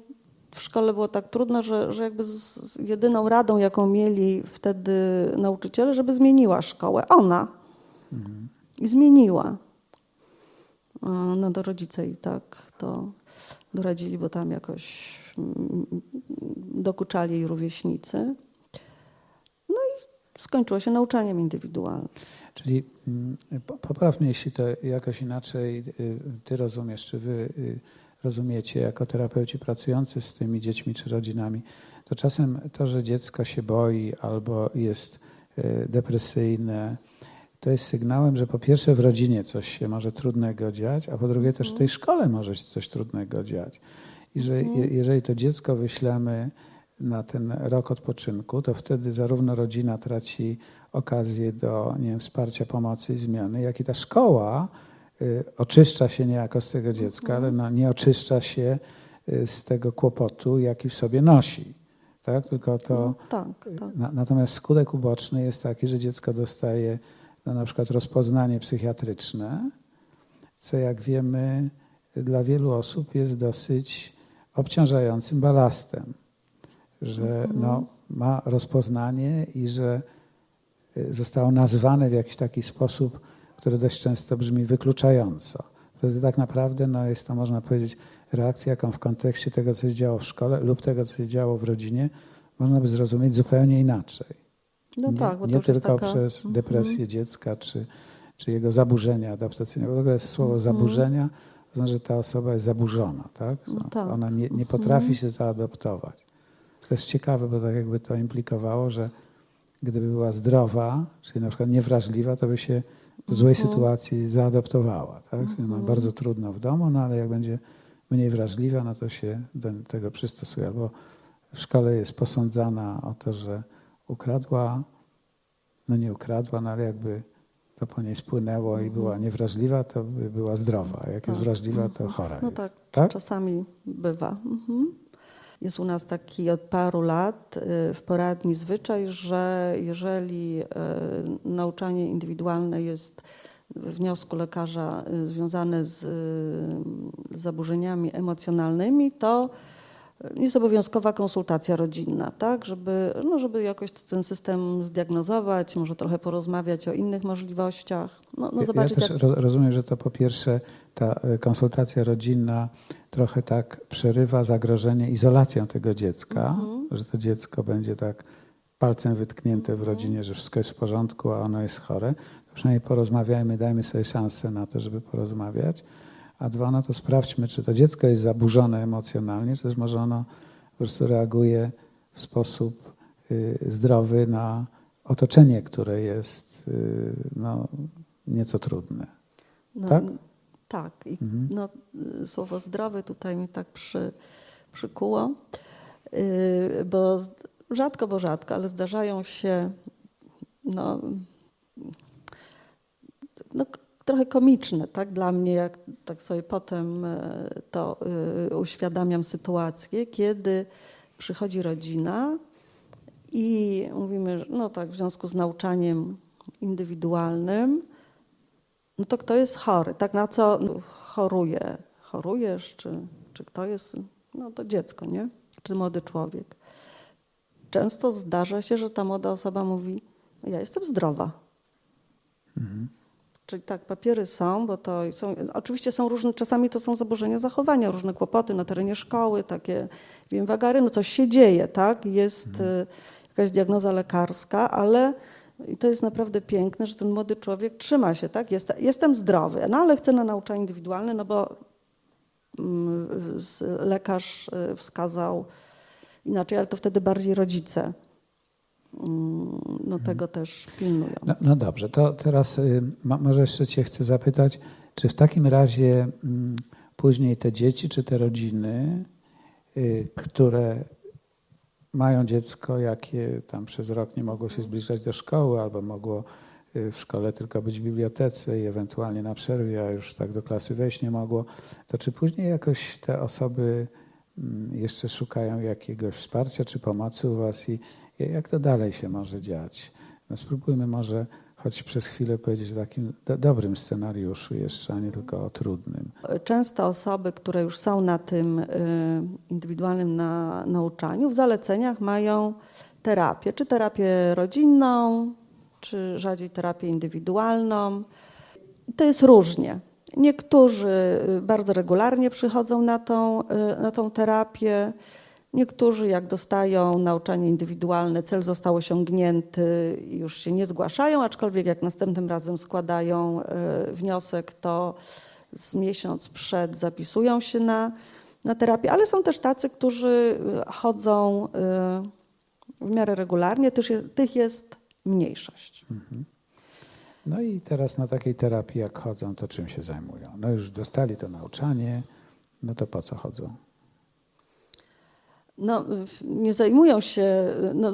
w szkole było tak trudno, że, że jakby z, jedyną radą, jaką mieli wtedy nauczyciele, żeby zmieniła szkołę. Ona. I zmieniła. No do rodzice i tak to doradzili, bo tam jakoś mm, dokuczali jej rówieśnicy. Skończyło się nauczaniem indywidualnym. Czyli mm, poprawnie, jeśli to jakoś inaczej y, ty rozumiesz, czy wy y, rozumiecie jako terapeuci pracujący z tymi dziećmi czy rodzinami, to czasem to, że dziecko się boi albo jest y, depresyjne, to jest sygnałem, że po pierwsze w rodzinie coś się może trudnego dziać, a po drugie też w tej szkole może się coś trudnego dziać. I że mhm. jeżeli to dziecko wyślemy na ten rok odpoczynku, to wtedy zarówno rodzina traci okazję do nie wiem, wsparcia, pomocy i zmiany, jak i ta szkoła y, oczyszcza się niejako z tego dziecka, ale no, nie oczyszcza się y, z tego kłopotu, jaki w sobie nosi. Tak? Tylko to. No, tak, tak. Na, natomiast skutek uboczny jest taki, że dziecko dostaje no, na przykład rozpoznanie psychiatryczne, co jak wiemy dla wielu osób jest dosyć obciążającym balastem, że no, ma rozpoznanie i że y, zostało nazwane w jakiś taki sposób, który dość często brzmi wykluczająco. Wtedy tak naprawdę no, jest to, można powiedzieć, reakcja, jaką w kontekście tego, co się działo w szkole lub tego, co się działo w rodzinie, można by zrozumieć zupełnie inaczej. No nie, tak, bo nie tylko taka... przez mhm. depresję dziecka czy, czy jego zaburzenia adaptacyjne. W ogóle słowo mhm. zaburzenia to znaczy, że ta osoba jest zaburzona, tak? No tak. Ona nie, nie potrafi mhm. się zaadoptować. To jest ciekawe, bo tak jakby to implikowało, że gdyby była zdrowa, czyli na przykład niewrażliwa, to by się w złej sytuacji zaadoptowała. Tak? Czyli ma bardzo trudno w domu, no ale jak będzie mniej wrażliwa, no to się do tego przystosuje. Albo w szkole jest posądzana o to, że ukradła, no nie ukradła, no ale jakby to po niej spłynęło i była mhm. niewrażliwa, to by była zdrowa. Jak tak. jest wrażliwa, to mhm. chora No jest. tak, tak, czasami bywa. Mhm. Jest u nas taki od paru lat y, w poradni zwyczaj, że jeżeli y, nauczanie indywidualne jest wniosku lekarza y, związane z zaburzeniami emocjonalnymi, to jest obowiązkowa konsultacja rodzinna, tak, żeby, no żeby jakoś ten system zdiagnozować, może trochę porozmawiać o innych możliwościach. No, no zobaczyć, ja też jak... rozumiem, że to po pierwsze ta e, konsultacja rodzinna trochę tak przerywa zagrożenie izolacją tego dziecka, mhm. że to dziecko będzie tak palcem wytknięte w mhm. rodzinie, że wszystko jest w porządku, a ono jest chore. To przynajmniej porozmawiajmy, dajmy sobie szansę na to, żeby porozmawiać a dwa, no to sprawdźmy, czy to dziecko jest zaburzone emocjonalnie, czy też może ono po prostu reaguje w sposób y, zdrowy na otoczenie, które jest y, no, nieco trudne. No, tak? Tak. I mhm. no, słowo zdrowy tutaj mi tak przy, przykuło, y, bo rzadko, bo rzadko, ale zdarzają się no, no, trochę komiczne tak, dla mnie, jak tak sobie potem e, to e, uświadamiam sytuację, kiedy przychodzi rodzina i mówimy, no tak, w związku z nauczaniem indywidualnym, no to kto jest chory, tak na co choruje, chorujesz, czy, czy kto jest, no to dziecko, nie? Czy młody człowiek. Często zdarza się, że ta młoda osoba mówi, ja jestem zdrowa. Mhm. Czyli tak, papiery są, bo to są, oczywiście są różne, czasami to są zaburzenia zachowania, różne kłopoty na terenie szkoły, takie, wiem, wagary, no coś się dzieje, tak, jest mhm. Y, jakaś diagnoza lekarska, ale i to jest naprawdę piękne, że ten młody człowiek trzyma się, tak, Jest, jestem zdrowy, no ale chcę na nauczanie indywidualne, no bo mm, lekarz y, wskazał inaczej, ale to wtedy bardziej rodzice no, tego też pilnują. No, no dobrze, to teraz y, może jeszcze Cię chcę zapytać, czy w takim razie mm, później te dzieci czy te rodziny, y, które mają dziecko, jakie tam przez rok nie mogło się zbliżać do szkoły albo mogło w szkole tylko być w bibliotece i ewentualnie na przerwie, a już tak do klasy wejść nie mogło, to czy później jakoś te osoby mm, jeszcze szukają jakiegoś wsparcia czy pomocy u Was i jak to dalej się może dziać? No spróbujmy może choć przez chwilę powiedzieć o takim do, dobrym scenariuszu jeszcze, a nie tylko o trudnym. Często osoby, które już są na tym y, indywidualnym na, nauczaniu, w zaleceniach mają terapię, czy terapię rodzinną, czy rzadziej terapię indywidualną. To jest różnie. Niektórzy y, bardzo regularnie przychodzą na tą, y, na tą terapię. Niektórzy, jak dostają nauczanie indywidualne, cel został osiągnięty już się nie zgłaszają, aczkolwiek jak następnym razem składają y, wniosek, to z miesiąc przed zapisują się na, na terapię. Ale są też tacy, którzy chodzą w miarę regularnie. Tych jest mniejszość. Mhm. No i teraz na takiej terapii, jak chodzą, to czym się zajmują? No już dostali to nauczanie, no to po co chodzą? No, nie zajmują się, no,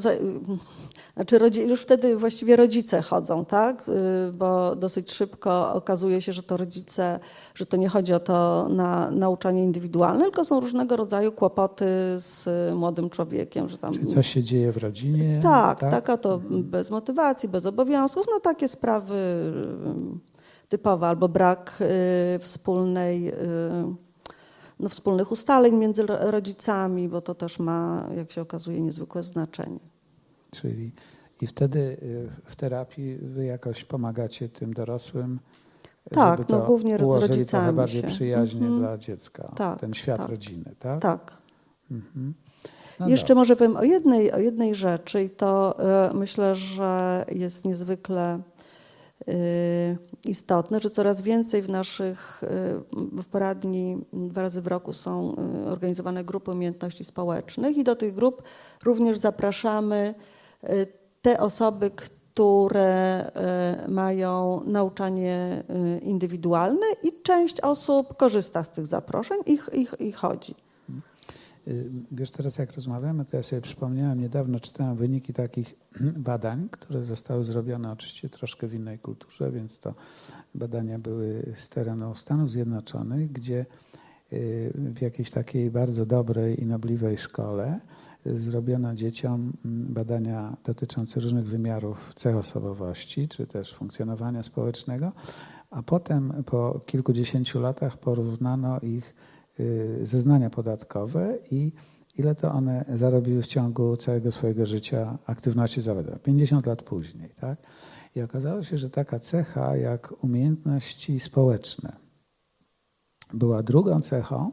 znaczy już wtedy właściwie rodzice chodzą, tak? Y, bo dosyć szybko okazuje się, że to rodzice, że to nie chodzi o to na nauczanie indywidualne, tylko są różnego rodzaju kłopoty z młodym człowiekiem. Że tam... Czyli coś się dzieje w rodzinie? Tak, tak, taka to bez motywacji, bez obowiązków, no takie sprawy y, typowe, albo brak y, wspólnej no, wspólnych ustaleń między rodzicami, bo to też ma, jak się okazuje, niezwykłe znaczenie. Czyli i wtedy y, w terapii wy jakoś pomagacie tym dorosłym, tak, no, głównie z rodzicami bardziej się. przyjaźnie mm -hmm. dla dziecka, tak, ten świat tak. rodziny, tak? Tak. -hmm. no Jeszcze dobrze. może powiem o jednej, o jednej rzeczy i to y, myślę, że jest niezwykle istotne, że coraz więcej w naszych y, w poradni dwa razy w roku są y, organizowane grupy umiejętności społecznych i do tych grup również zapraszamy te osoby, które mają nauczanie indywidualne i część osób korzysta z tych zaproszeń i, i, i chodzi. Y, wiesz, teraz jak rozmawiamy, to ja sobie przypomniałem, niedawno czytałem wyniki takich [CLEARS THROAT] badań, które zostały zrobione oczywiście troszkę w innej kulturze, więc to badania były z terenu Stanów Zjednoczonych, gdzie y, w jakiejś takiej bardzo dobrej i nobliwej szkole zrobiono dzieciom mm, badania dotyczące różnych wymiarów cech osobowości, czy też funkcjonowania społecznego, a potem po kilkudziesięciu latach porównano ich Y, zeznania podatkowe i ile to one zarobiły w ciągu całego swojego życia aktywności zawodowej. 50 lat później. Tak? I okazało się, że taka cecha jak umiejętności społeczne była drugą cechą,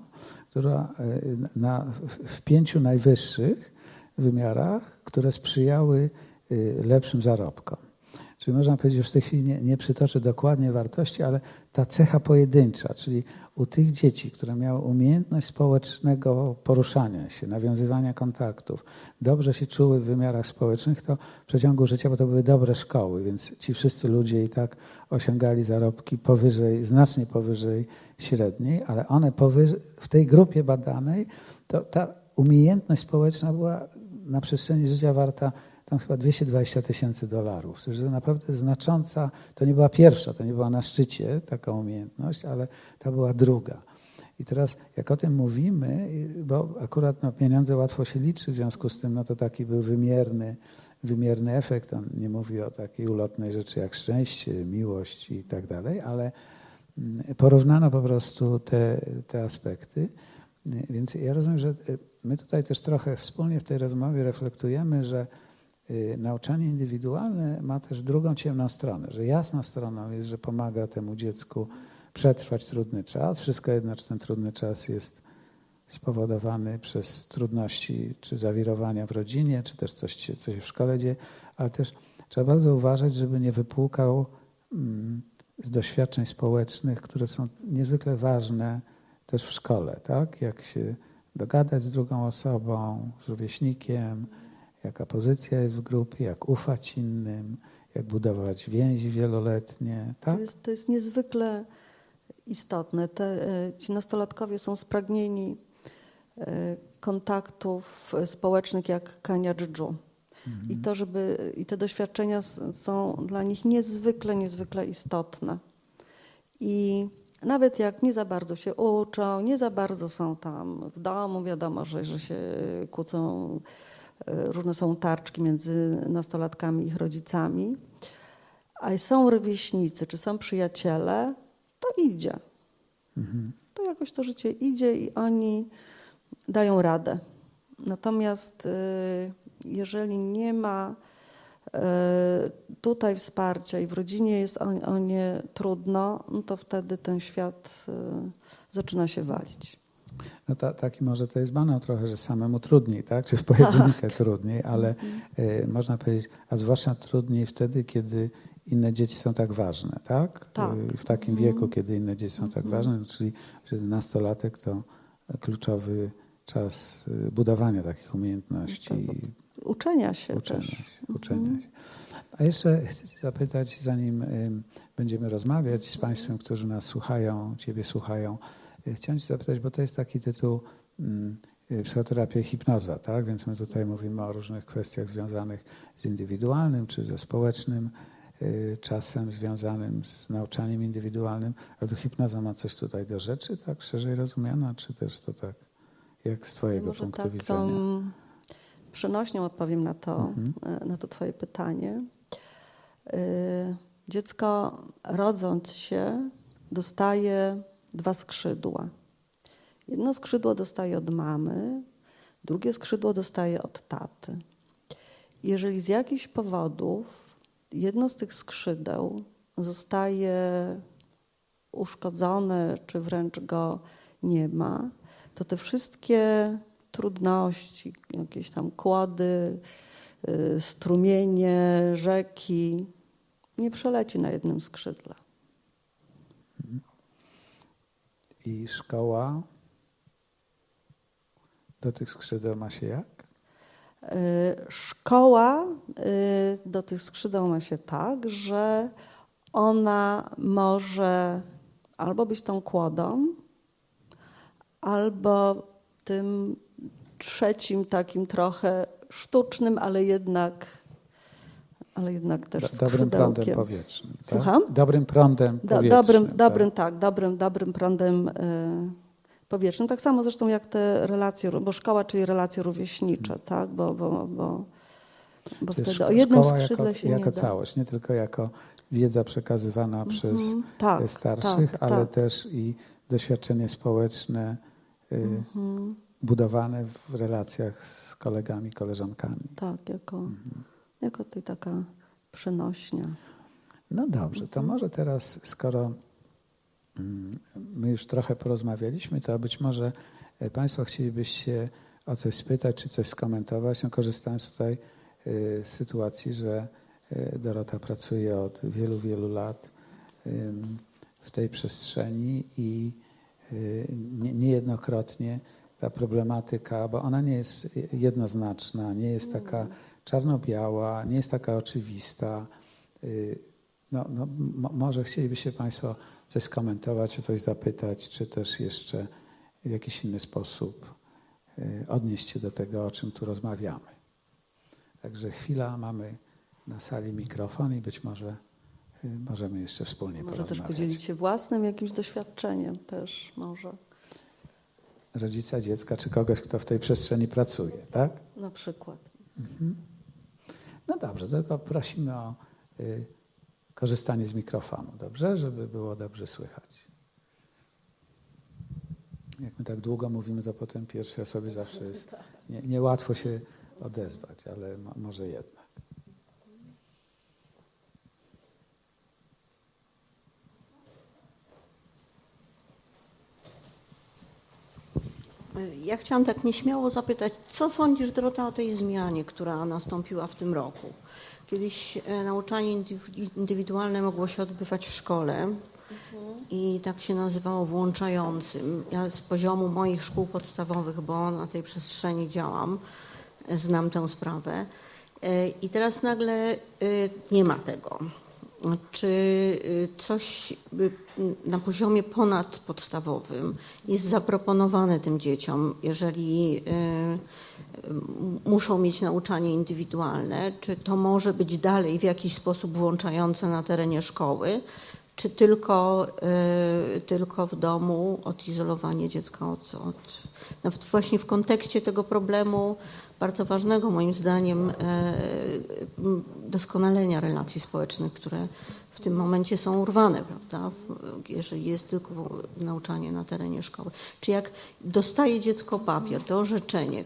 która y, na, w pięciu najwyższych wymiarach, które sprzyjały y, lepszym zarobkom. Czyli można powiedzieć, że w tej chwili nie, nie przytoczę dokładnie wartości, ale ta cecha pojedyncza, czyli u tych dzieci, które miały umiejętność społecznego poruszania się, nawiązywania kontaktów, dobrze się czuły w wymiarach społecznych, to w przeciągu życia, bo to były dobre szkoły, więc ci wszyscy ludzie i tak osiągali zarobki powyżej, znacznie powyżej średniej, ale one powyżej, w tej grupie badanej, to ta umiejętność społeczna była na przestrzeni życia warta tam chyba 220 tysięcy dolarów. To naprawdę znacząca, to nie była pierwsza, to nie była na szczycie taka umiejętność, ale to była druga. I teraz jak o tym mówimy, bo akurat no, pieniądze łatwo się liczy, w związku z tym no, to taki był wymierny, wymierny efekt. On nie mówi o takiej ulotnej rzeczy jak szczęście, miłość i tak dalej, ale mm, porównano po prostu te, te aspekty. Więc ja rozumiem, że my tutaj też trochę wspólnie w tej rozmowie reflektujemy, że Y, nauczanie indywidualne ma też drugą ciemną stronę, że jasną stroną jest, że pomaga temu dziecku przetrwać trudny czas. Wszystko jedno, czy ten trudny czas jest spowodowany przez trudności czy zawirowania w rodzinie, czy też coś, co się w szkole dzieje, ale też trzeba bardzo uważać, żeby nie wypłukał mm, z doświadczeń społecznych, które są niezwykle ważne też w szkole, tak? Jak się dogadać z drugą osobą, z rówieśnikiem, jaka pozycja jest w grupie, jak ufać innym, jak budować więzi wieloletnie, tak? To jest, to jest niezwykle istotne. Te, e, ci nastolatkowie są spragnieni e, kontaktów społecznych jak kania dżdżu. Mhm. I, to, żeby, I te doświadczenia są dla nich niezwykle, niezwykle istotne. I nawet jak nie za bardzo się uczą, nie za bardzo są tam w domu, wiadomo, że, że się kłócą, e, różne są tarczki między nastolatkami i ich rodzicami, a są rówieśnicy, czy są przyjaciele, to idzie. Mhm. To jakoś to życie idzie i oni dają radę. Natomiast y, jeżeli nie ma e, tutaj wsparcia i w rodzinie jest o, nie trudno, no to wtedy ten świat e, zaczyna się walić. No ta, taki może to jest banał trochę, że samemu trudniej, tak? Czy w pojedynkę tak. trudniej, ale mhm. y, można powiedzieć, a zwłaszcza trudniej wtedy, kiedy inne dzieci są tak ważne, tak? tak. Y, w takim mhm. wieku, kiedy inne dzieci są tak mhm. ważne, no, czyli nastolatek to kluczowy czas budowania takich umiejętności, no uczenia się uczenia też. Się, uczenia mhm. się. A jeszcze chcę Cię zapytać, zanim będziemy rozmawiać z Państwem, którzy nas słuchają, Ciebie słuchają, y, chciałem Cię zapytać, bo to jest taki tytuł y, psychoterapia i hipnoza, tak? Więc my tutaj mówimy o różnych kwestiach związanych z indywidualnym czy ze społecznym y, czasem związanym z nauczaniem indywidualnym, ale to hipnoza ma coś tutaj do rzeczy, tak szerzej rozumiana, czy też to tak, jak z Twojego Może punktu tak, widzenia? przenośnią odpowiem na to, mhm. Na to Twoje pytanie. Dziecko rodząc się dostaje dwa skrzydła. Jedno skrzydło dostaje od mamy, drugie skrzydło dostaje od taty. Jeżeli z jakichś powodów jedno z tych skrzydeł zostaje uszkodzone, czy wręcz go nie ma, to te wszystkie trudności, jakieś tam kłody, y, strumienie, rzeki. Nie przeleci na jednym skrzydle. I szkoła do tych skrzydeł ma się jak? Y, szkoła y, do tych skrzydeł ma się tak, że ona może albo być tą kłodą, albo tym trzecim takim trochę sztucznym, ale jednak, ale jednak też Do, Dobrym prądem powietrznym. Tak? Słucham? Dobrym prądem powietrznym. Do, dobrym, tak. dobrym, tak, dobrym, dobrym prądem y, powietrznym. Tak samo zresztą jak te relacje, bo szkoła, czyli relacje rówieśnicze, hmm. tak? Bo, bo, bo, bo wtedy o jednym skrzydle jako, się jako nie całość, nie tylko jako wiedza przekazywana mm -hmm. przez tak, starszych, tak, ale tak. też i doświadczenie społeczne, mm -hmm budowane w relacjach z kolegami, koleżankami. Tak, jako, mhm. Jako tutaj taka przenośnia. No dobrze, to może teraz, skoro mm, my już trochę porozmawialiśmy, to być może e, Państwo chcielibyście o coś spytać, czy coś skomentować. No, korzystając tutaj e, z sytuacji, że e, Dorota pracuje od wielu, wielu lat w tej przestrzeni i niejednokrotnie ta problematyka, bo ona nie jest jednoznaczna, nie jest taka mm. Czarno-biała, nie jest taka oczywista. Y, no, no, może chcielibyście Państwo coś skomentować, o coś zapytać, czy też jeszcze w jakiś inny sposób y, odnieść się do tego, o czym tu rozmawiamy. Także chwila, mamy na sali mikrofon i być może y, możemy jeszcze wspólnie może porozmawiać. Może też podzielić się własnym jakimś doświadczeniem też może rodzica dziecka, czy kogoś, kto w tej przestrzeni pracuje, tak? Na przykład. Mhm. No dobrze, tylko prosimy o y, korzystanie z mikrofonu, dobrze? Żeby było dobrze słychać. Jak my tak długo mówimy, to potem pierwszej osobie zawsze jest [LAUGHS] nie, niełatwo się odezwać, ale może jednak. Ja chciałam tak nieśmiało zapytać, co sądzisz, Dorota, o tej zmianie, która nastąpiła w tym roku? Kiedyś e, nauczanie indywidualne mogło się odbywać w szkole. i tak się nazywało włączającym. Ja z poziomu moich szkół podstawowych, bo na tej przestrzeni działam, znam tę sprawę. E, I teraz nagle e, nie ma tego. Czy e, coś na poziomie ponadpodstawowym jest zaproponowane tym dzieciom, jeżeli muszą mieć nauczanie indywidualne? Czy to może być dalej w jakiś sposób włączające na terenie szkoły? Czy tylko, tylko w domu odizolowanie dziecka od, od no właśnie w kontekście tego problemu bardzo ważnego moim zdaniem e, doskonalenia relacji społecznych, które w tym momencie są urwane, prawda? jeżeli jest tylko nauczanie na terenie szkoły. Czy jak dostaje dziecko papier, to orzeczenie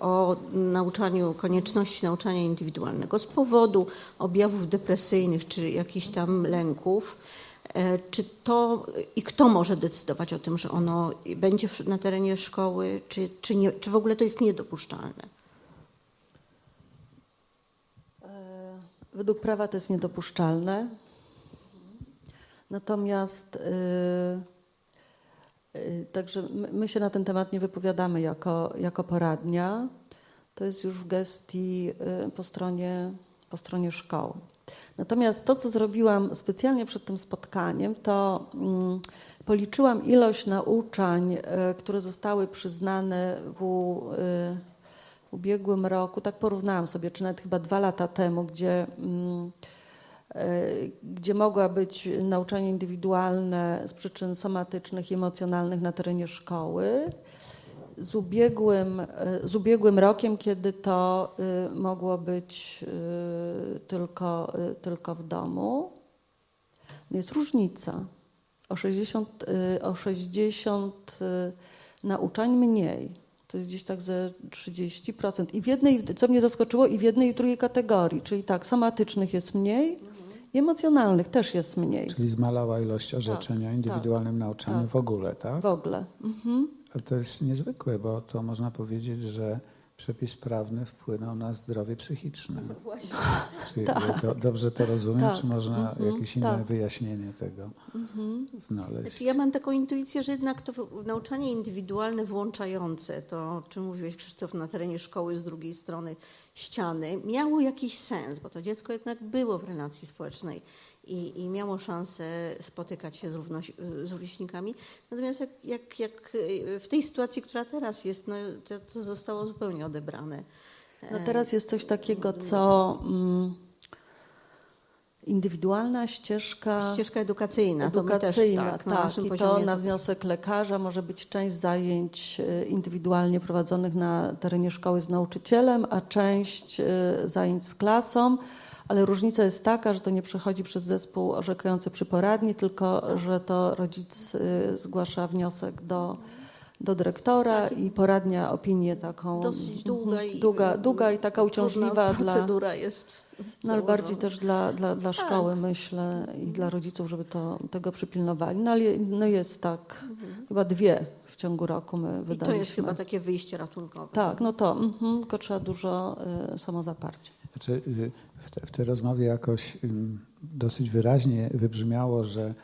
o nauczaniu, konieczności nauczania indywidualnego z powodu objawów depresyjnych czy jakichś tam lęków, e, czy to i kto może decydować o tym, że ono będzie na terenie szkoły, czy, czy, nie, czy w ogóle to jest niedopuszczalne? Według prawa to jest niedopuszczalne. Natomiast yy, yy, także my, my, się na ten temat nie wypowiadamy jako, jako poradnia. To jest już w gestii yy, po stronie, po stronie szkoły. Natomiast to, co zrobiłam specjalnie przed tym spotkaniem, to mm, policzyłam ilość nauczań, y, które zostały przyznane w w ubiegłym roku, tak porównałam sobie, czy nawet chyba dwa lata temu, gdzie, mm, e, gdzie mogła być nauczanie indywidualne z przyczyn somatycznych i emocjonalnych na terenie szkoły, z ubiegłym, e, z ubiegłym rokiem, kiedy to e, mogło być tylko, tylko w domu. Jest różnica. O 60, o 60 nauczań mniej. To jest gdzieś tak ze 30%. I w jednej, co mnie zaskoczyło, i w jednej i w drugiej kategorii, czyli tak, somatycznych jest mniej mhm. i emocjonalnych też jest mniej. Czyli zmalała ilość orzeczeń tak, o indywidualnym tak, nauczaniu tak. w ogóle, tak? W ogóle. Mhm. Ale to jest niezwykłe, bo to można powiedzieć, że przepis prawny wpłynął na zdrowie psychiczne. No właśnie. Czy tak. do, dobrze to rozumiem, tak. czy można mhm. jakieś inne tak. wyjaśnienie tego mhm. znaleźć? Znaczy ja mam taką intuicję, że jednak to nauczanie indywidualne włączające, to o czym mówiłeś Krzysztof na terenie szkoły z drugiej strony ściany, miało jakiś sens, bo to dziecko jednak było w relacji społecznej i, i miało szansę spotykać się z, równoś, z rówieśnikami. Natomiast jak, jak, jak w tej sytuacji, która teraz jest, no, to, to zostało zupełnie odebrane. No teraz jest coś takiego, co mm, indywidualna ścieżka... Ścieżka edukacyjna. Edukacyjna, to tak. tak na I to na wniosek lekarza może być część zajęć e, indywidualnie prowadzonych na terenie szkoły z nauczycielem, a część e, zajęć z klasą ale różnica jest taka, że to nie przechodzi przez zespół orzekający przy poradni, tylko że to rodzic y, zgłasza wniosek do, do dyrektora tak. i poradnia opinię taką. Dosyć długa i, długa, długa i taka uciążliwa dla. Procedura jest. No, ale bardziej też dla, dla, dla tak. szkoły, tak. myślę, i dla rodziców, żeby to, tego przypilnowali. No ale no jest tak, mhm. chyba dwie w ciągu roku my wydaliśmy. I to jest chyba takie wyjście ratunkowe. Tak, no to, mhm, tylko trzeba dużo y, samozaparcia. Znaczy, y, w, te, w tej rozmowie jakoś dosyć wyraźnie wybrzmiało, że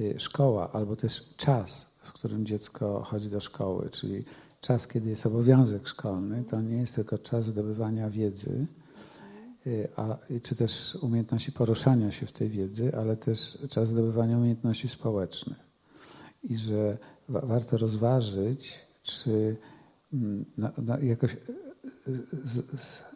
y, szkoła albo też czas, w którym dziecko chodzi do szkoły, czyli czas, kiedy jest obowiązek szkolny, to nie jest tylko czas zdobywania wiedzy, y, a, czy też umiejętności poruszania się w tej wiedzy, ale też czas zdobywania umiejętności społecznych. I że wa warto rozważyć, czy na, na jakoś z, z,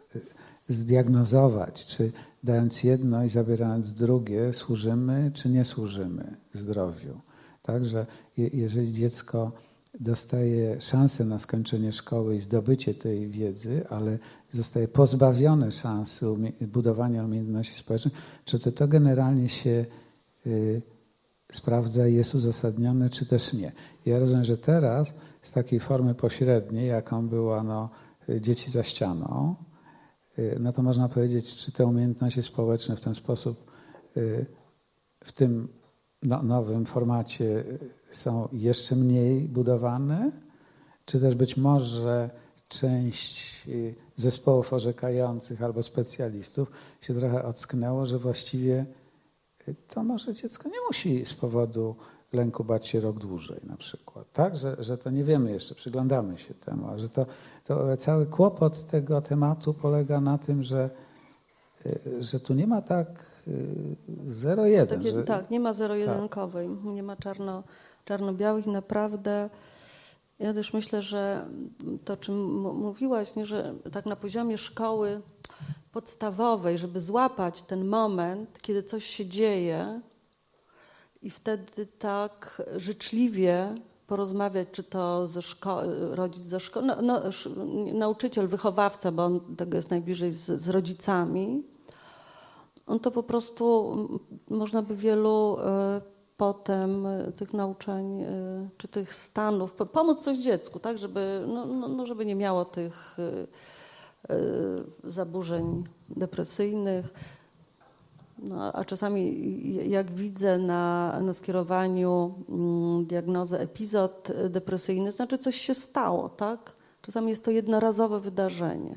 zdiagnozować, czy dając jedno i zabierając drugie, służymy czy nie służymy zdrowiu. Także jeżeli dziecko dostaje szansę na skończenie szkoły i zdobycie tej wiedzy, ale zostaje pozbawione szansy budowania umiejętności społecznych, czy to, to generalnie się y, sprawdza i jest uzasadnione, czy też nie. Ja rozumiem, że teraz z takiej formy pośredniej, jaką była no, dzieci za ścianą, Y, no to można powiedzieć, czy te umiejętności społeczne w ten sposób, y, w tym no, nowym formacie y, są jeszcze mniej budowane, czy też być może część zespołów orzekających albo specjalistów się trochę ocknęło, że właściwie to może dziecko nie musi z powodu lęku bać się rok dłużej na przykład. Tak, że, że to nie wiemy jeszcze, przyglądamy się temu, a że to, to cały kłopot tego tematu polega na tym, że, że tu nie ma tak zero-jeden. Takie, że, tak, nie ma zero-jedynkowej, tak. nie ma czarno, czarno-białych. Naprawdę ja też myślę, że to, czym mówiłaś, nie, że tak na poziomie szkoły podstawowej, żeby złapać ten moment, kiedy coś się dzieje i wtedy tak życzliwie porozmawiać, czy to ze szko- rodzic ze szkoły, no, no, nauczyciel, wychowawca, bo on tego jest najbliżej z, z rodzicami, on to po prostu można by wielu e, potem tych nauczeń e, czy tych stanów, pomóc coś dziecku, tak, żeby, no, no, no żeby nie miało tych zaburzeń depresyjnych. No, a czasami, jak widzę na, na skierowaniu mm, diagnozę epizod depresyjny, znaczy coś się stało, tak? Czasami jest to jednorazowe wydarzenie.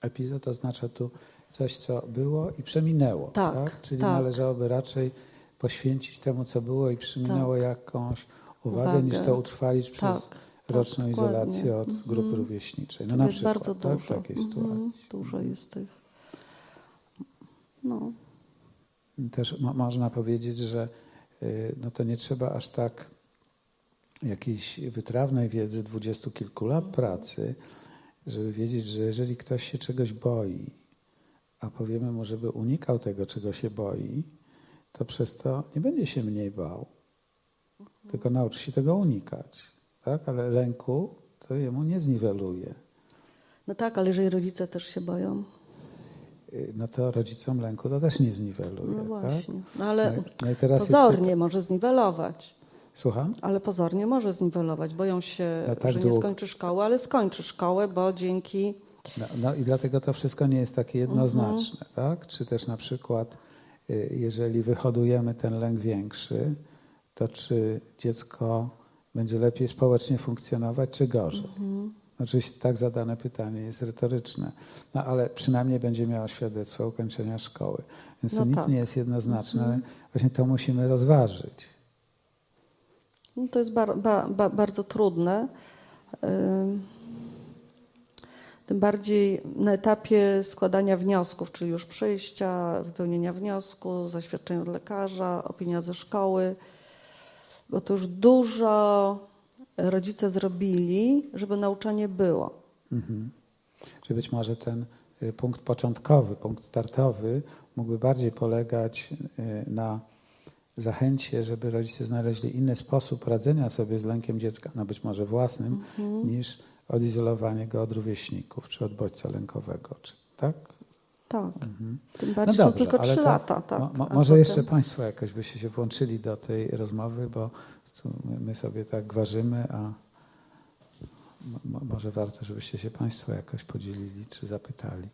Epizod oznacza tu coś, co było i przeminęło. Tak, tak? Czyli tak. należałoby raczej poświęcić temu, co było i przeminęło tak. jakąś uwagę, uwagę, niż to utrwalić przez tak, tak roczną izolację od grupy mm. rówieśniczej. No na jest przykład, bardzo tak, dużo. w takiej sytuacji. Mm, dużo jest tych. No. Też mo można powiedzieć, że y, no to nie trzeba aż tak jakiejś wytrawnej wiedzy dwudziestu kilku lat pracy, żeby wiedzieć, że jeżeli ktoś się czegoś boi, a powiemy mu, żeby unikał tego, czego się boi, to przez to nie będzie się mniej bał, mhm. tylko nauczy się tego unikać. Tak? Ale lęku to jemu nie zniweluje. No tak, ale jeżeli rodzice też się boją. Y, no to rodzicom lęku to też nie zniweluje. No tak? właśnie. Tak? No ale no, no pozornie może zniwelować. Słucham? Ale pozornie może zniwelować. Boją się, no tak że nie skończy szkoły, ale skończy szkołę, bo dzięki no, no, i dlatego to wszystko nie jest takie jednoznaczne, mhm. tak? Czy też na przykład, y, jeżeli wyhodujemy ten lęk większy, to czy dziecko będzie lepiej społecznie funkcjonować, czy gorzej? Mhm. Oczywiście tak zadane pytanie jest retoryczne, no ale przynajmniej będzie miało świadectwo ukończenia szkoły. Więc to no nic tak. nie jest jednoznaczne, mhm. ale właśnie to musimy rozważyć. No to jest bar, ba, ba, bardzo trudne. Tym bardziej na etapie składania wniosków, czyli już przyjścia, wypełnienia wniosku, zaświadczenia od lekarza, opinia ze szkoły, bo to już dużo rodzice zrobili, żeby nauczanie było. Mhm. Czy być może ten y, punkt początkowy, punkt startowy mógłby bardziej polegać y, na zachęcie, żeby rodzice znaleźli inny sposób radzenia sobie z lękiem dziecka, no być może własnym, mhm. niż odizolowanie go od rówieśników, czy od bodźca lękowego, czy, tak? Tak. Mhm. Tym bardziej no dobrze, są tylko trzy lata. Tak. Mo, mo, może jeszcze Państwo jakoś byście się włączyli do tej rozmowy, bo my sobie tak gwarzymy, a może warto, żebyście się Państwo jakoś podzielili czy zapytali.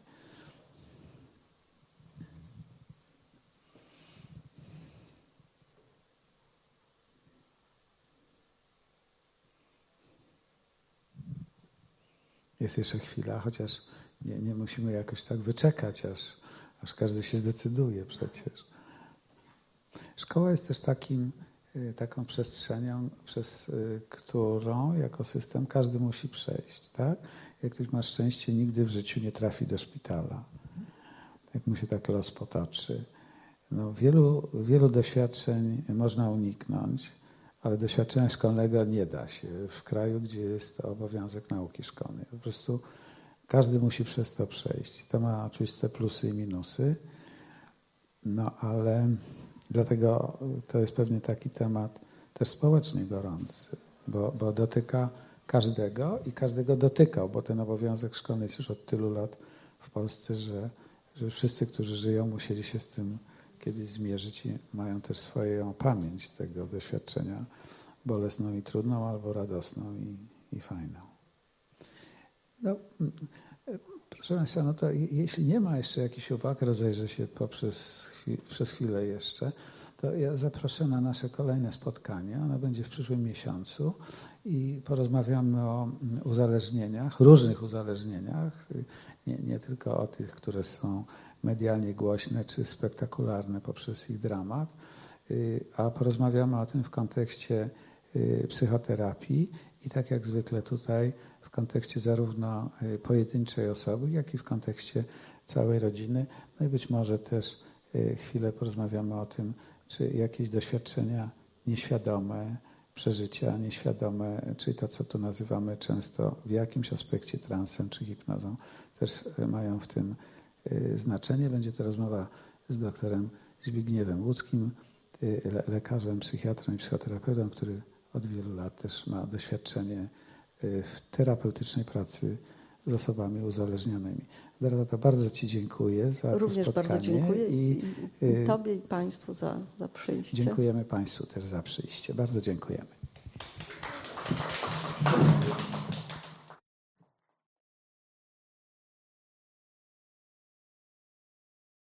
Jest jeszcze chwila, chociaż nie, nie musimy jakoś tak wyczekać, aż, aż każdy się zdecyduje przecież. Szkoła jest też takim, taką przestrzenią, przez y, którą jako system każdy musi przejść. Tak? Jak ktoś ma szczęście, nigdy w życiu nie trafi do szpitala. Jak mu się tak los potoczy. No, wielu, wielu doświadczeń można uniknąć ale doświadczenia szkolnego nie da się w kraju, gdzie jest to obowiązek nauki szkolnej. Po prostu każdy musi przez to przejść. To ma oczywiste plusy i minusy, no ale dlatego to jest pewnie taki temat też społecznie gorący, bo, bo dotyka każdego i każdego dotykał, bo ten obowiązek szkolny jest już od tylu lat w Polsce, że, że wszyscy, którzy żyją, musieli się z tym kiedyś zmierzyć i mają też swoją pamięć tego doświadczenia bolesną i trudną, albo radosną i, i fajną. No, proszę Państwa, no to jeśli nie ma jeszcze jakichś uwag, rozejrzę się poprzez, przez chwilę jeszcze, to ja zaproszę na nasze kolejne spotkanie. Ono będzie w przyszłym miesiącu i porozmawiamy o mm, uzależnieniach, różnych uzależnieniach, y, nie, nie tylko o tych, które są medialnie głośne czy spektakularne poprzez ich dramat, y, a porozmawiamy o tym w kontekście y, psychoterapii i tak jak zwykle tutaj w kontekście zarówno pojedynczej osoby, jak i w kontekście całej rodziny. No i być może też chwilę porozmawiamy o tym, czy jakieś doświadczenia nieświadome, przeżycia nieświadome, czyli to, co tu nazywamy często w jakimś aspekcie transem czy hipnozą, też mają w tym y, znaczenie. Będzie to rozmowa z doktorem Zbigniewem Łódzkim, y, lekarzem, psychiatrą i psychoterapeutą, który od wielu lat też ma doświadczenie y, w terapeutycznej pracy z osobami uzależnionymi. Dorota, bardzo Ci dziękuję za Również to spotkanie. bardzo dziękuję i, i, y, Tobie i Państwu za, za przyjście. Dziękujemy Państwu też za przyjście. Bardzo dziękujemy.